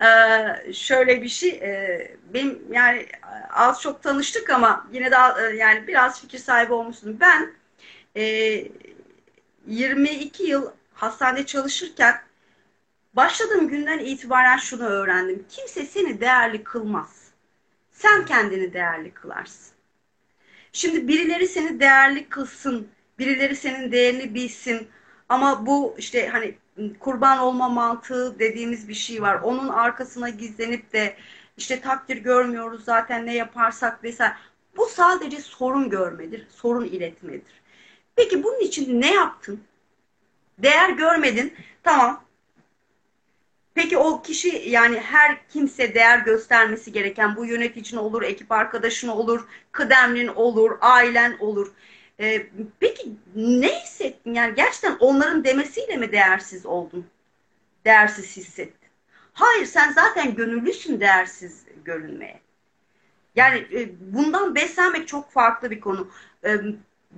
e, şöyle bir şey e, benim yani az çok tanıştık ama yine daha e, yani biraz fikir sahibi olmuşsun. Ben e, 22 yıl hastanede çalışırken başladığım günden itibaren şunu öğrendim. Kimse seni değerli kılmaz. Sen kendini değerli kılarsın. Şimdi birileri seni değerli kılsın, birileri senin değerini bilsin. Ama bu işte hani kurban olma mantığı dediğimiz bir şey var. Onun arkasına gizlenip de işte takdir görmüyoruz zaten ne yaparsak vesaire. Bu sadece sorun görmedir, sorun iletmedir. Peki bunun için ne yaptın? Değer görmedin. Tamam. Peki o kişi yani her kimse değer göstermesi gereken bu yöneticin olur, ekip arkadaşın olur, kıdemlin olur, ailen olur. Ee, peki ne hissettin? Yani gerçekten onların demesiyle mi değersiz oldun? Değersiz hissettin. Hayır sen zaten gönüllüsün değersiz görünmeye. Yani e, bundan beslenmek çok farklı bir konu. E,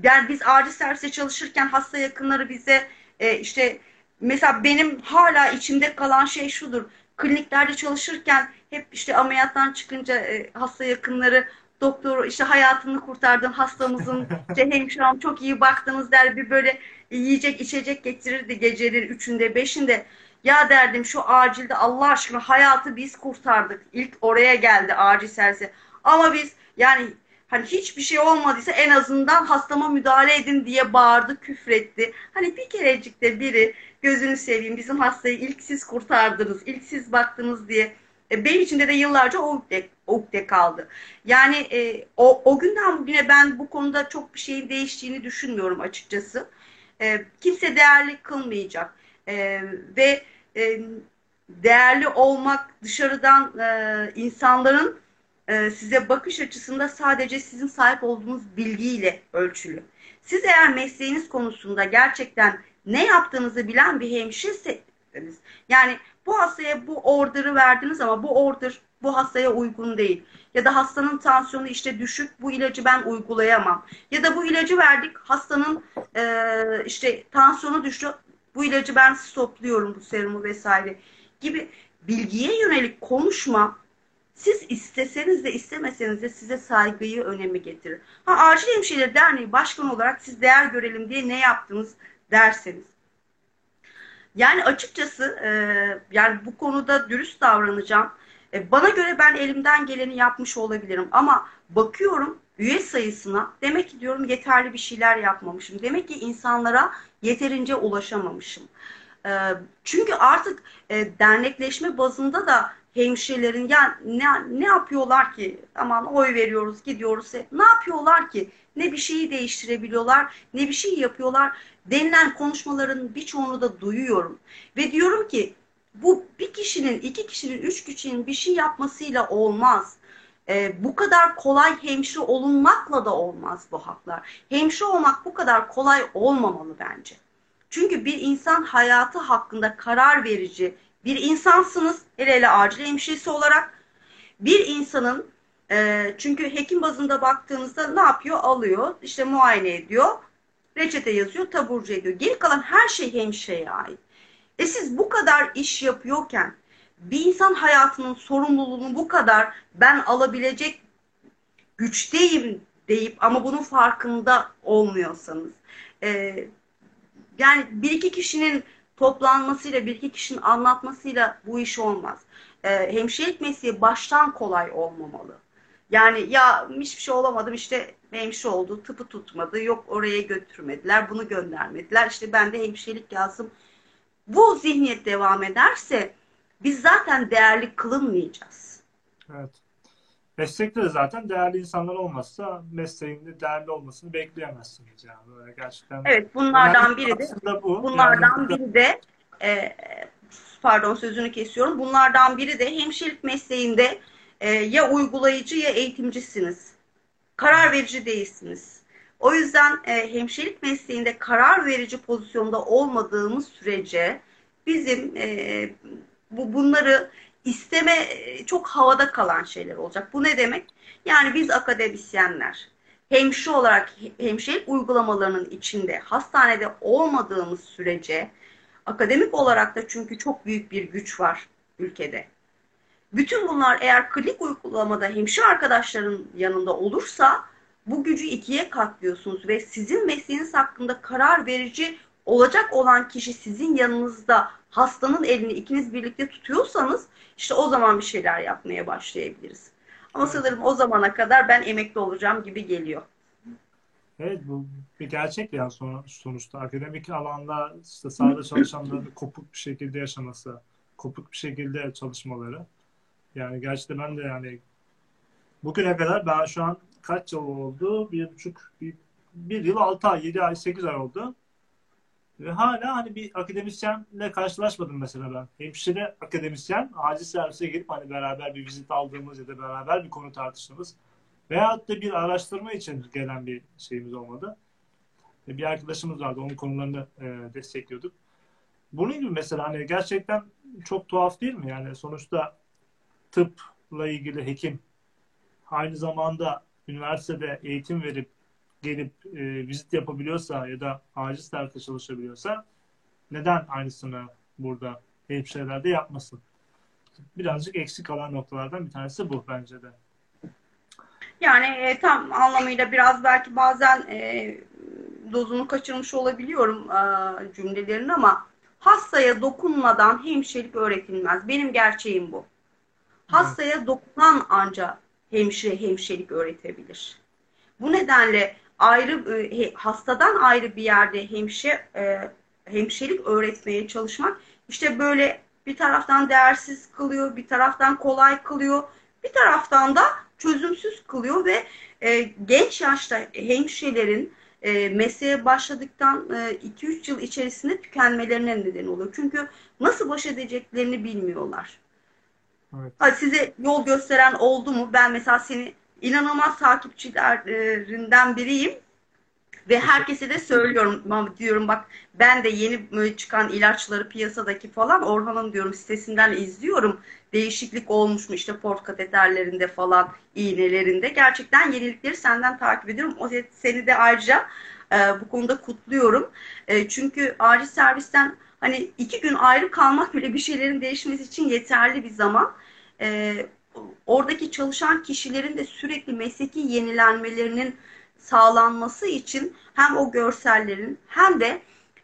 yani biz acil serviste çalışırken hasta yakınları bize e, işte mesela benim hala içimde kalan şey şudur. Kliniklerde çalışırken hep işte ameliyattan çıkınca e, hasta yakınları doktor işte hayatını kurtardın hastamızın (laughs) işte hemşirem çok iyi baktınız der bir böyle yiyecek içecek getirirdi gecenin üçünde beşinde ya derdim şu acilde Allah aşkına hayatı biz kurtardık ilk oraya geldi acil servise ama biz yani Hani hiçbir şey olmadıysa en azından hastama müdahale edin diye bağırdı, küfretti. Hani bir kerecik de biri gözünü seveyim bizim hastayı ilk siz kurtardınız, ilk siz baktınız diye. E, benim içinde de yıllarca ukde, ukde kaldı. Yani e, o, o günden bugüne ben bu konuda çok bir şeyin değiştiğini düşünmüyorum açıkçası. E, kimse değerli kılmayacak. E, ve e, değerli olmak dışarıdan e, insanların e, size bakış açısında sadece sizin sahip olduğunuz bilgiyle ölçülü. Siz eğer mesleğiniz konusunda gerçekten ne yaptığınızı bilen bir hemşireseniz, yani bu hastaya bu order'ı verdiniz ama bu order bu hastaya uygun değil. Ya da hastanın tansiyonu işte düşük, bu ilacı ben uygulayamam. Ya da bu ilacı verdik, hastanın e, işte tansiyonu düştü, bu ilacı ben stopluyorum bu serumu vesaire gibi bilgiye yönelik konuşma siz isteseniz de istemeseniz de size saygıyı önemi getirir. Ha Acil Hemşireleri Derneği Başkanı olarak siz değer görelim diye ne yaptınız derseniz. Yani açıkçası e, yani bu konuda dürüst davranacağım. E, bana göre ben elimden geleni yapmış olabilirim ama bakıyorum üye sayısına demek ki diyorum yeterli bir şeyler yapmamışım. Demek ki insanlara yeterince ulaşamamışım. E, çünkü artık e, dernekleşme bazında da hemşirelerin ya ne, ne yapıyorlar ki? Aman oy veriyoruz gidiyoruz. Ne yapıyorlar ki? Ne bir şeyi değiştirebiliyorlar ne bir şey yapıyorlar denilen konuşmaların birçoğunu da duyuyorum. Ve diyorum ki bu bir kişinin iki kişinin üç kişinin bir şey yapmasıyla olmaz. E, bu kadar kolay hemşire olunmakla da olmaz bu haklar. Hemşire olmak bu kadar kolay olmamalı bence. Çünkü bir insan hayatı hakkında karar verici bir insansınız hele hele acil hemşiresi olarak. Bir insanın e, çünkü hekim bazında baktığınızda ne yapıyor? Alıyor işte muayene ediyor reçete yazıyor taburcu ediyor. Geri kalan her şey hemşireye ait. E siz bu kadar iş yapıyorken bir insan hayatının sorumluluğunu bu kadar ben alabilecek güçteyim deyip ama bunun farkında olmuyorsanız e, yani bir iki kişinin toplanmasıyla, bir iki kişinin anlatmasıyla bu iş olmaz. E, hemşirelik mesleği baştan kolay olmamalı. Yani ya hiçbir şey olamadım işte hemşire oldu, tıpı tutmadı, yok oraya götürmediler, bunu göndermediler. İşte ben de hemşirelik yazdım. Bu zihniyet devam ederse biz zaten değerli kılınmayacağız. Evet. Meslekte de zaten değerli insanlar olmazsa mesleğinde değerli olmasını bekleyemezsiniz yani böyle gerçekten. Evet bunlardan biri de bu. bunlardan yani, biri de e, pardon sözünü kesiyorum. Bunlardan biri de hemşirelik mesleğinde e, ya uygulayıcı ya eğitimcisiniz. Karar verici değilsiniz. O yüzden e, hemşirelik mesleğinde karar verici pozisyonda olmadığımız sürece bizim e, bu bunları isteme çok havada kalan şeyler olacak. Bu ne demek? Yani biz akademisyenler hemşire olarak hemşirelik uygulamalarının içinde hastanede olmadığımız sürece akademik olarak da çünkü çok büyük bir güç var ülkede. Bütün bunlar eğer klinik uygulamada hemşire arkadaşların yanında olursa bu gücü ikiye katlıyorsunuz ve sizin mesleğiniz hakkında karar verici olacak olan kişi sizin yanınızda hastanın elini ikiniz birlikte tutuyorsanız işte o zaman bir şeyler yapmaya başlayabiliriz. Ama sanırım o zamana kadar ben emekli olacağım gibi geliyor. Evet bu bir gerçek ya sonuçta akademik alanda işte sahada çalışanların kopuk bir şekilde yaşaması, kopuk bir şekilde çalışmaları. Yani gerçekten ben de yani bugüne kadar ben şu an kaç yıl oldu? Bir buçuk, bir, bir yıl, altı ay, yedi ay, sekiz ay oldu. Ve hala hani bir akademisyenle karşılaşmadım mesela ben. Hemşire akademisyen acil servise gelip hani beraber bir vizit aldığımız ya da beraber bir konu tartıştığımız veyahut da bir araştırma için gelen bir şeyimiz olmadı. Bir arkadaşımız vardı. Onun konularını e, destekliyorduk. Bunun gibi mesela hani gerçekten çok tuhaf değil mi? Yani sonuçta tıpla ilgili hekim aynı zamanda üniversitede eğitim verip gelip e, vizit yapabiliyorsa ya da acil serviste çalışabiliyorsa neden aynısını burada hemşirelerde yapmasın? Birazcık eksik kalan noktalardan bir tanesi bu bence de. Yani e, tam anlamıyla biraz belki bazen e, dozunu kaçırmış olabiliyorum e, cümlelerin ama hastaya dokunmadan hemşirelik öğretilmez. Benim gerçeğim bu. Hastaya dokunan anca hemşire hemşirelik öğretebilir. Bu nedenle ayrı e, hastadan ayrı bir yerde hemşe e, hemşirelik öğretmeye çalışmak işte böyle bir taraftan değersiz kılıyor, bir taraftan kolay kılıyor, bir taraftan da çözümsüz kılıyor ve e, genç yaşta hemşirelerin e, mesleğe başladıktan e, 2-3 yıl içerisinde tükenmelerine neden oluyor. Çünkü nasıl baş edeceklerini bilmiyorlar. Evet. Ha, size yol gösteren oldu mu? Ben mesela seni inanılmaz takipçilerinden biriyim. Ve herkese de söylüyorum diyorum bak ben de yeni çıkan ilaçları piyasadaki falan Orhan'ın diyorum sitesinden izliyorum. Değişiklik olmuş mu işte port kateterlerinde falan iğnelerinde. Gerçekten yenilikleri senden takip ediyorum. O seni de ayrıca e, bu konuda kutluyorum. E, çünkü acil servisten hani iki gün ayrı kalmak bile bir şeylerin değişmesi için yeterli bir zaman. E, oradaki çalışan kişilerin de sürekli mesleki yenilenmelerinin sağlanması için hem o görsellerin hem de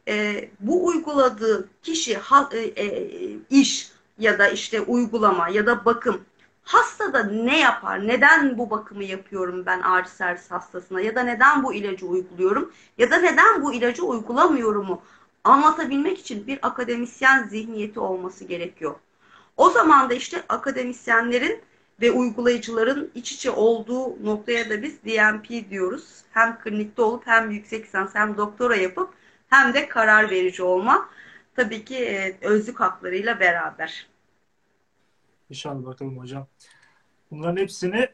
e, bu uyguladığı kişi ha, e, e, iş ya da işte uygulama ya da bakım hastada ne yapar? Neden bu bakımı yapıyorum ben acil servis hastasına ya da neden bu ilacı uyguluyorum ya da neden bu ilacı uygulamıyorumu anlatabilmek için bir akademisyen zihniyeti olması gerekiyor. O zaman da işte akademisyenlerin ve uygulayıcıların iç içe olduğu noktaya da biz DMP diyoruz. Hem klinikte olup hem yüksek lisans hem doktora yapıp hem de karar verici olma. Tabii ki e, özlük haklarıyla beraber. İnşallah bakalım hocam. Bunların hepsini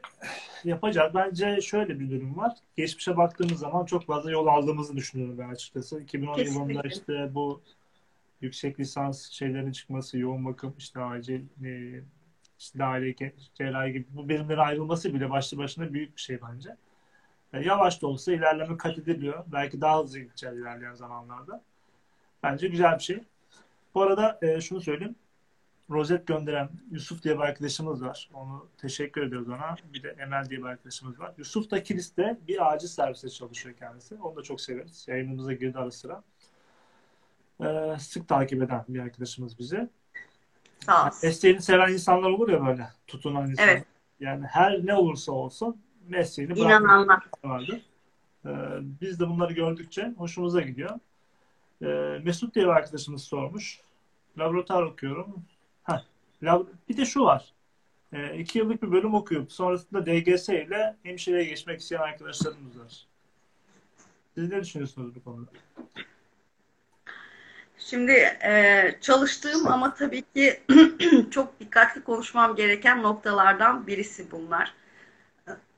yapacağız. Bence şöyle bir durum var. Geçmişe baktığımız zaman çok fazla yol aldığımızı düşünüyorum ben açıkçası. 2010 Kesinlikle. yılında işte bu yüksek lisans şeylerin çıkması, yoğun bakım, işte acil e, işte dahiliye, cerrahi gibi bu birimlerin ayrılması bile başlı başına büyük bir şey bence. E, yavaş da olsa ilerleme kat ediliyor. Belki daha hızlı gideceğiz ilerleyen zamanlarda. Bence güzel bir şey. Bu arada e, şunu söyleyeyim. Rozet gönderen Yusuf diye bir arkadaşımız var. Onu teşekkür ediyoruz ona. Bir de Emel diye bir arkadaşımız var. Yusuf da Kilis'te bir acil serviste çalışıyor kendisi. Onu da çok severiz. Yayınımıza girdi ara sıra. Ee, sık takip eden bir arkadaşımız bize. Sağ. Mesleğini seven insanlar olur ya böyle. Tutunan insanlar. Evet. Yani her ne olursa olsun mesleğini İnananlar. vardır. Ee, biz de bunları gördükçe hoşumuza gidiyor. Ee, Mesut diye bir arkadaşımız sormuş. Laboratuvar okuyorum. Heh, lab- bir de şu var. Ee, iki yıllık bir bölüm okuyup sonrasında DGS ile hemşireye geçmek isteyen arkadaşlarımız var. Siz ne düşünüyorsunuz bu konuda? Şimdi e, çalıştığım ama tabii ki (clears throat) çok dikkatli konuşmam gereken noktalardan birisi bunlar.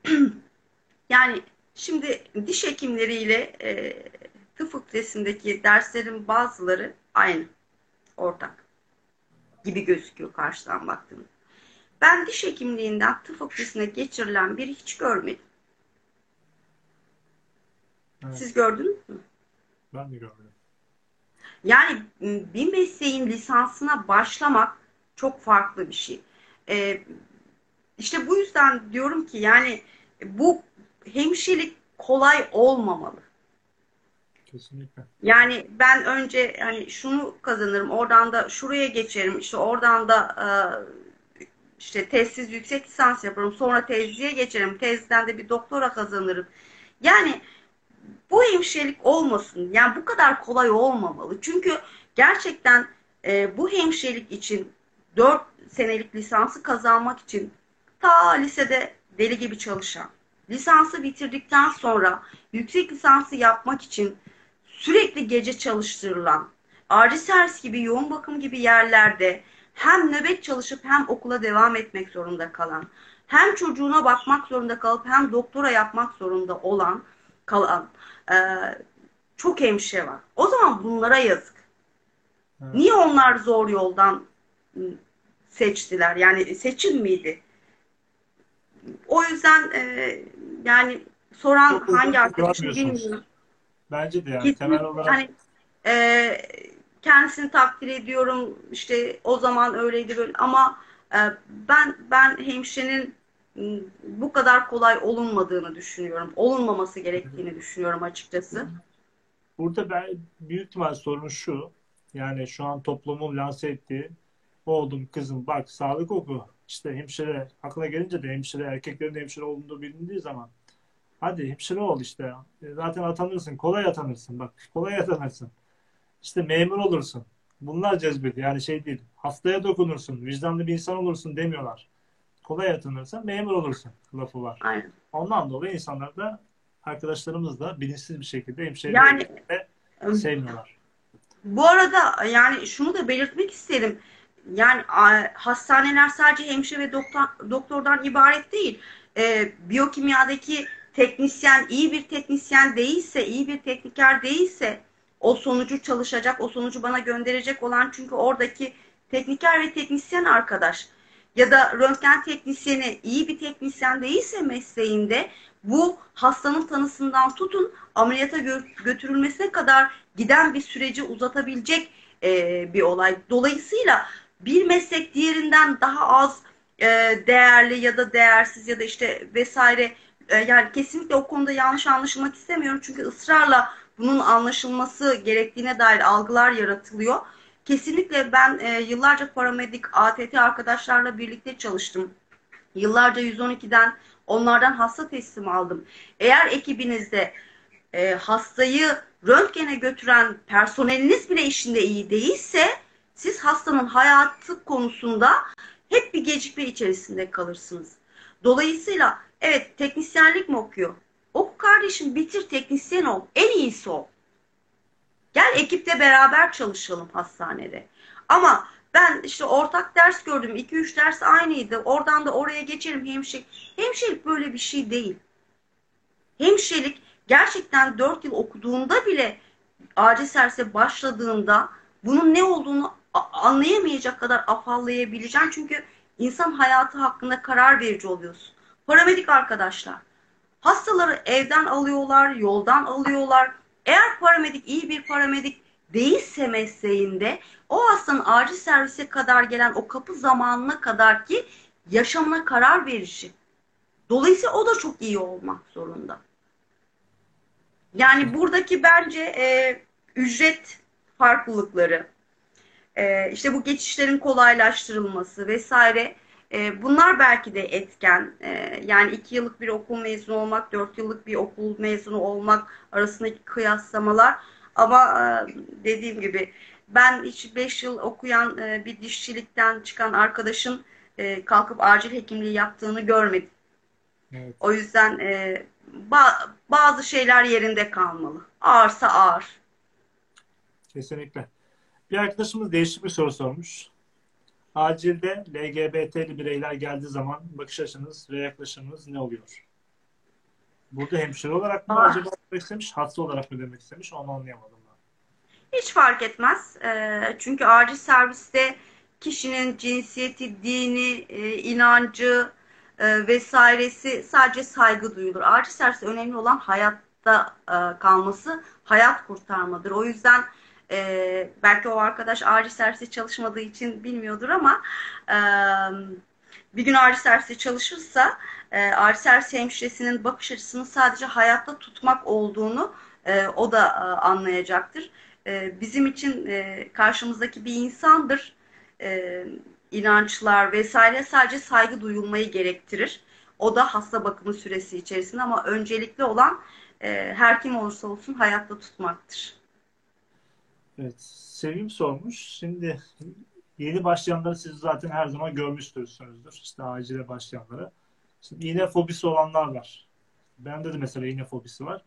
(clears throat) yani şimdi diş hekimleriyle e, tıp fakültesindeki derslerin bazıları aynı, ortak gibi gözüküyor karşıdan baktığımda. Ben diş hekimliğinden tıp fakültesine geçirilen biri hiç görmedim. Evet. Siz gördünüz mü? Ben de görmedim. Yani bir mesleğin lisansına başlamak çok farklı bir şey. Ee, işte bu yüzden diyorum ki yani bu hemşirelik kolay olmamalı. Kesinlikle. Yani ben önce hani şunu kazanırım, oradan da şuraya geçerim, işte oradan da işte tezsiz yüksek lisans yaparım, sonra tezliğe geçerim, tezden de bir doktora kazanırım. Yani bu hemşirelik olmasın. Yani bu kadar kolay olmamalı. Çünkü gerçekten e, bu hemşirelik için 4 senelik lisansı kazanmak için ta lisede deli gibi çalışan, lisansı bitirdikten sonra yüksek lisansı yapmak için sürekli gece çalıştırılan, servis gibi, yoğun bakım gibi yerlerde hem nöbet çalışıp hem okula devam etmek zorunda kalan, hem çocuğuna bakmak zorunda kalıp hem doktora yapmak zorunda olan kalan e, çok hemşire var. O zaman bunlara yazık. Evet. Niye onlar zor yoldan seçtiler? Yani seçim miydi? O yüzden e, yani soran çok hangi arkadaşım bilmiyorum. Bence de yani Kesinlikle, temel olarak. Hani, e, kendisini takdir ediyorum. İşte o zaman öyleydi böyle ama e, ben ben hemşirenin bu kadar kolay olunmadığını düşünüyorum. Olunmaması gerektiğini düşünüyorum açıkçası. Burada ben büyük ihtimal sorun şu. Yani şu an toplumun lanse ettiği oğlum kızım bak sağlık oku. İşte hemşire aklına gelince de hemşire erkeklerin hemşire olduğunu bilindiği zaman Hadi hemşire ol işte. E, Zaten atanırsın. Kolay atanırsın. Bak kolay atanırsın. İşte memur olursun. Bunlar cezbediyor. Yani şey değil. Hastaya dokunursun. Vicdanlı bir insan olursun demiyorlar. Kolay atanırsan memur olursun lafı var. Aynen. Ondan dolayı insanlar da arkadaşlarımız da bilinçsiz bir şekilde hemşirelik Yani sevmiyorlar. Bu arada yani şunu da belirtmek isterim. Yani hastaneler sadece hemşire ve doktor, doktordan ibaret değil. Ee, biyokimyadaki teknisyen iyi bir teknisyen değilse, iyi bir tekniker değilse o sonucu çalışacak, o sonucu bana gönderecek olan çünkü oradaki tekniker ve teknisyen arkadaş ya da röntgen teknisyeni iyi bir teknisyen değilse mesleğinde bu hastanın tanısından tutun ameliyata gö- götürülmesine kadar giden bir süreci uzatabilecek e, bir olay. Dolayısıyla bir meslek diğerinden daha az e, değerli ya da değersiz ya da işte vesaire e, yani kesinlikle o konuda yanlış anlaşılmak istemiyorum. Çünkü ısrarla bunun anlaşılması gerektiğine dair algılar yaratılıyor. Kesinlikle ben e, yıllarca paramedik ATT arkadaşlarla birlikte çalıştım. Yıllarca 112'den onlardan hasta teslim aldım. Eğer ekibinizde e, hastayı röntgene götüren personeliniz bile işinde iyi değilse siz hastanın hayatı konusunda hep bir gecikme içerisinde kalırsınız. Dolayısıyla evet teknisyenlik mi okuyor? Oku kardeşim bitir teknisyen ol. En iyisi ol. Gel ekipte beraber çalışalım hastanede. Ama ben işte ortak ders gördüm. 2-3 ders aynıydı. Oradan da oraya geçerim hemşirelik. Hemşirelik böyle bir şey değil. Hemşirelik gerçekten 4 yıl okuduğunda bile acil servise başladığında bunun ne olduğunu anlayamayacak kadar afallayabileceksin. Çünkü insan hayatı hakkında karar verici oluyorsun. Paramedik arkadaşlar. Hastaları evden alıyorlar, yoldan alıyorlar. Eğer paramedik iyi bir paramedik değilse mesleğinde o hastanın acil servise kadar gelen o kapı zamanına kadar ki yaşamına karar verici. Dolayısıyla o da çok iyi olmak zorunda. Yani buradaki bence e, ücret farklılıkları, e, işte bu geçişlerin kolaylaştırılması vesaire e, bunlar belki de etken. E, yani iki yıllık bir okul mezunu olmak, dört yıllık bir okul mezunu olmak arasındaki kıyaslamalar. Ama e, dediğim gibi ben hiç beş yıl okuyan e, bir dişçilikten çıkan arkadaşın e, kalkıp acil hekimliği yaptığını görmedim. Evet. O yüzden e, ba- bazı şeyler yerinde kalmalı. Ağırsa ağır. Kesinlikle. Bir arkadaşımız değişik bir soru sormuş. Acilde LGBT'li bireyler geldiği zaman bakış açınız ve yaklaşımınız ne oluyor? Burada hemşire olarak mı Ah. acaba demek istemiş, hasta olarak mı demek istemiş onu anlayamadım ben. Hiç fark etmez. E, çünkü acil serviste kişinin cinsiyeti, dini, e, inancı e, vesairesi sadece saygı duyulur. Acil serviste önemli olan hayatta e, kalması, hayat kurtarmadır. O yüzden e, belki o arkadaş acil serviste çalışmadığı için bilmiyordur ama e, bir gün acil serviste çalışırsa e, acil servis hemşiresinin bakış açısını sadece hayatta tutmak olduğunu e, o da e, anlayacaktır. E, bizim için e, karşımızdaki bir insandır. E, inançlar vesaire sadece saygı duyulmayı gerektirir. O da hasta bakımı süresi içerisinde ama öncelikli olan e, her kim olursa olsun hayatta tutmaktır. Evet, Sevim sormuş. Şimdi yeni başlayanları siz zaten her zaman görmüşsünüzdür. İşte acile başlayanları. Şimdi iğne fobisi olanlar var. Bende de mesela iğne fobisi var.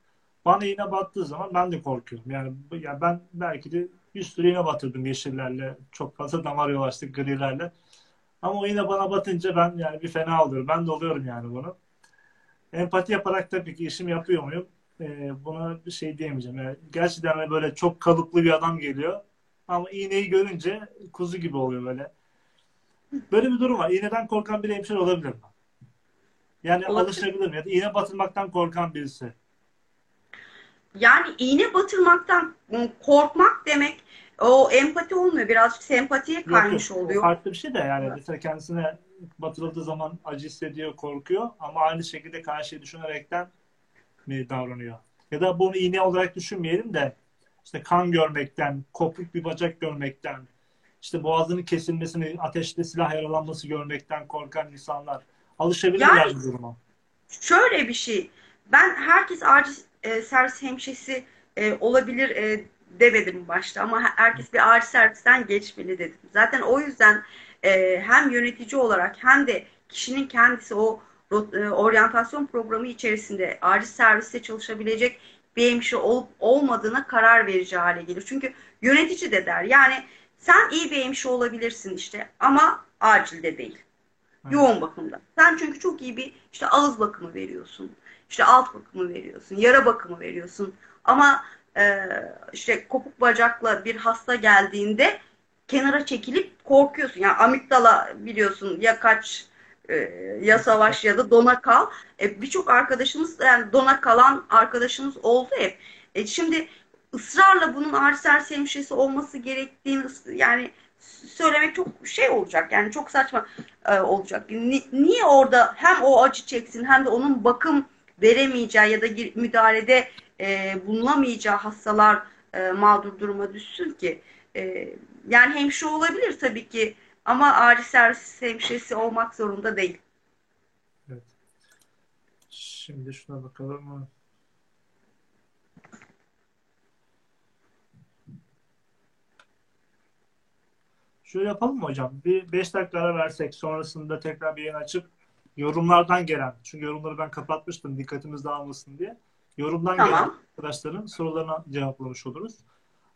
Bana iğne battığı zaman ben de korkuyorum. Yani ya ben belki de bir sürü iğne batırdım yeşillerle. Çok fazla damar yol grilerle. Ama o iğne bana batınca ben yani bir fena oluyorum. Ben de oluyorum yani bunu. Empati yaparak tabii ki işimi yapıyor muyum? Ee, buna bir şey diyemeyeceğim. Yani gerçekten hani böyle çok kalıplı bir adam geliyor. Ama iğneyi görünce kuzu gibi oluyor böyle. Böyle bir durum var. İğneden korkan bir hemşire olabilir mi? Yani Olabilir. alışabilir mi? Ya da iğne batırmaktan korkan birisi. Yani iğne batırmaktan korkmak demek o empati olmuyor. Birazcık sempatiye Yok kaymış yok. O oluyor. farklı bir şey de yani. Evet. Mesela kendisine batırıldığı zaman acı hissediyor, korkuyor. Ama aynı şekilde karşıyı düşünerekten mi davranıyor? Ya da bunu iğne olarak düşünmeyelim de işte kan görmekten, kopuk bir bacak görmekten, işte boğazının kesilmesini, ateşte silah yaralanması görmekten korkan insanlar alışabilirler Yani- bu duruma. Şöyle bir şey. ben herkes acil e, servis hemşiresi e, olabilir e, demedim başta ama herkes bir acil servisten geçmeli dedim. Zaten o yüzden e, hem yönetici olarak hem de kişinin kendisi o oryantasyon programı içerisinde acil serviste çalışabilecek bir hemşire olup olmadığına karar verici hale gelir. Çünkü yönetici de der yani sen iyi bir hemşire olabilirsin işte ama acilde değil. Evet. Yoğun bakımda. Sen çünkü çok iyi bir işte ağız bakımı veriyorsun. işte alt bakımı veriyorsun. Yara bakımı veriyorsun. Ama e, işte kopuk bacakla bir hasta geldiğinde kenara çekilip korkuyorsun. Yani amigdala biliyorsun ya kaç e, ya savaş ya da dona kal. E, Birçok arkadaşımız yani dona kalan arkadaşımız oldu hep. E, şimdi ısrarla bunun acil servis hemşiresi olması gerektiğini yani söylemek çok şey olacak. Yani çok saçma e, olacak. Ni- niye orada hem o acı çeksin hem de onun bakım veremeyeceği ya da müdahalede e, bulunamayacağı hastalar e, mağdur duruma düşsün ki? E, yani hemşire olabilir tabii ki ama acil servis hemşiresi olmak zorunda değil. Evet. Şimdi şuna bakalım. Şöyle yapalım mı hocam? Bir 5 dakika ara versek sonrasında tekrar bir yayın açıp yorumlardan gelen, çünkü yorumları ben kapatmıştım dikkatimiz dağılmasın diye. Yorumdan Tamam. gelen arkadaşların sorularına cevaplamış oluruz.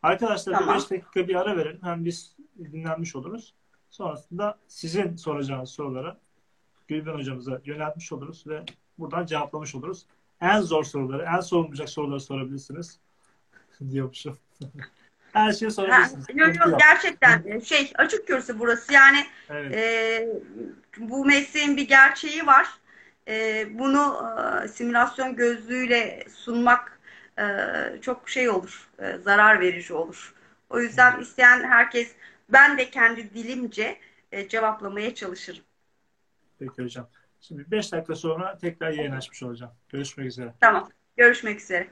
Arkadaşlar Tamam. 5 dakika bir ara verelim. Hem biz dinlenmiş oluruz. Sonrasında sizin soracağınız sorulara Gülben hocamıza yöneltmiş oluruz ve buradan cevaplamış oluruz. En zor soruları, en sorulmayacak soruları sorabilirsiniz (laughs) diyormuşum. Her şeyi Ha, sorabilirsiniz. yok Sıkıntı yok yok. gerçekten şey açık kürsü burası yani Evet. e, bu mesleğin bir gerçeği var. E, bunu e, simülasyon gözlüğüyle sunmak e, çok şey olur, e, zarar verici olur. O yüzden isteyen herkes, ben de kendi dilimce e, cevaplamaya çalışırım. Peki hocam. Şimdi 5 dakika sonra tekrar yayın açmış olacağım. Görüşmek üzere. Tamam, görüşmek üzere.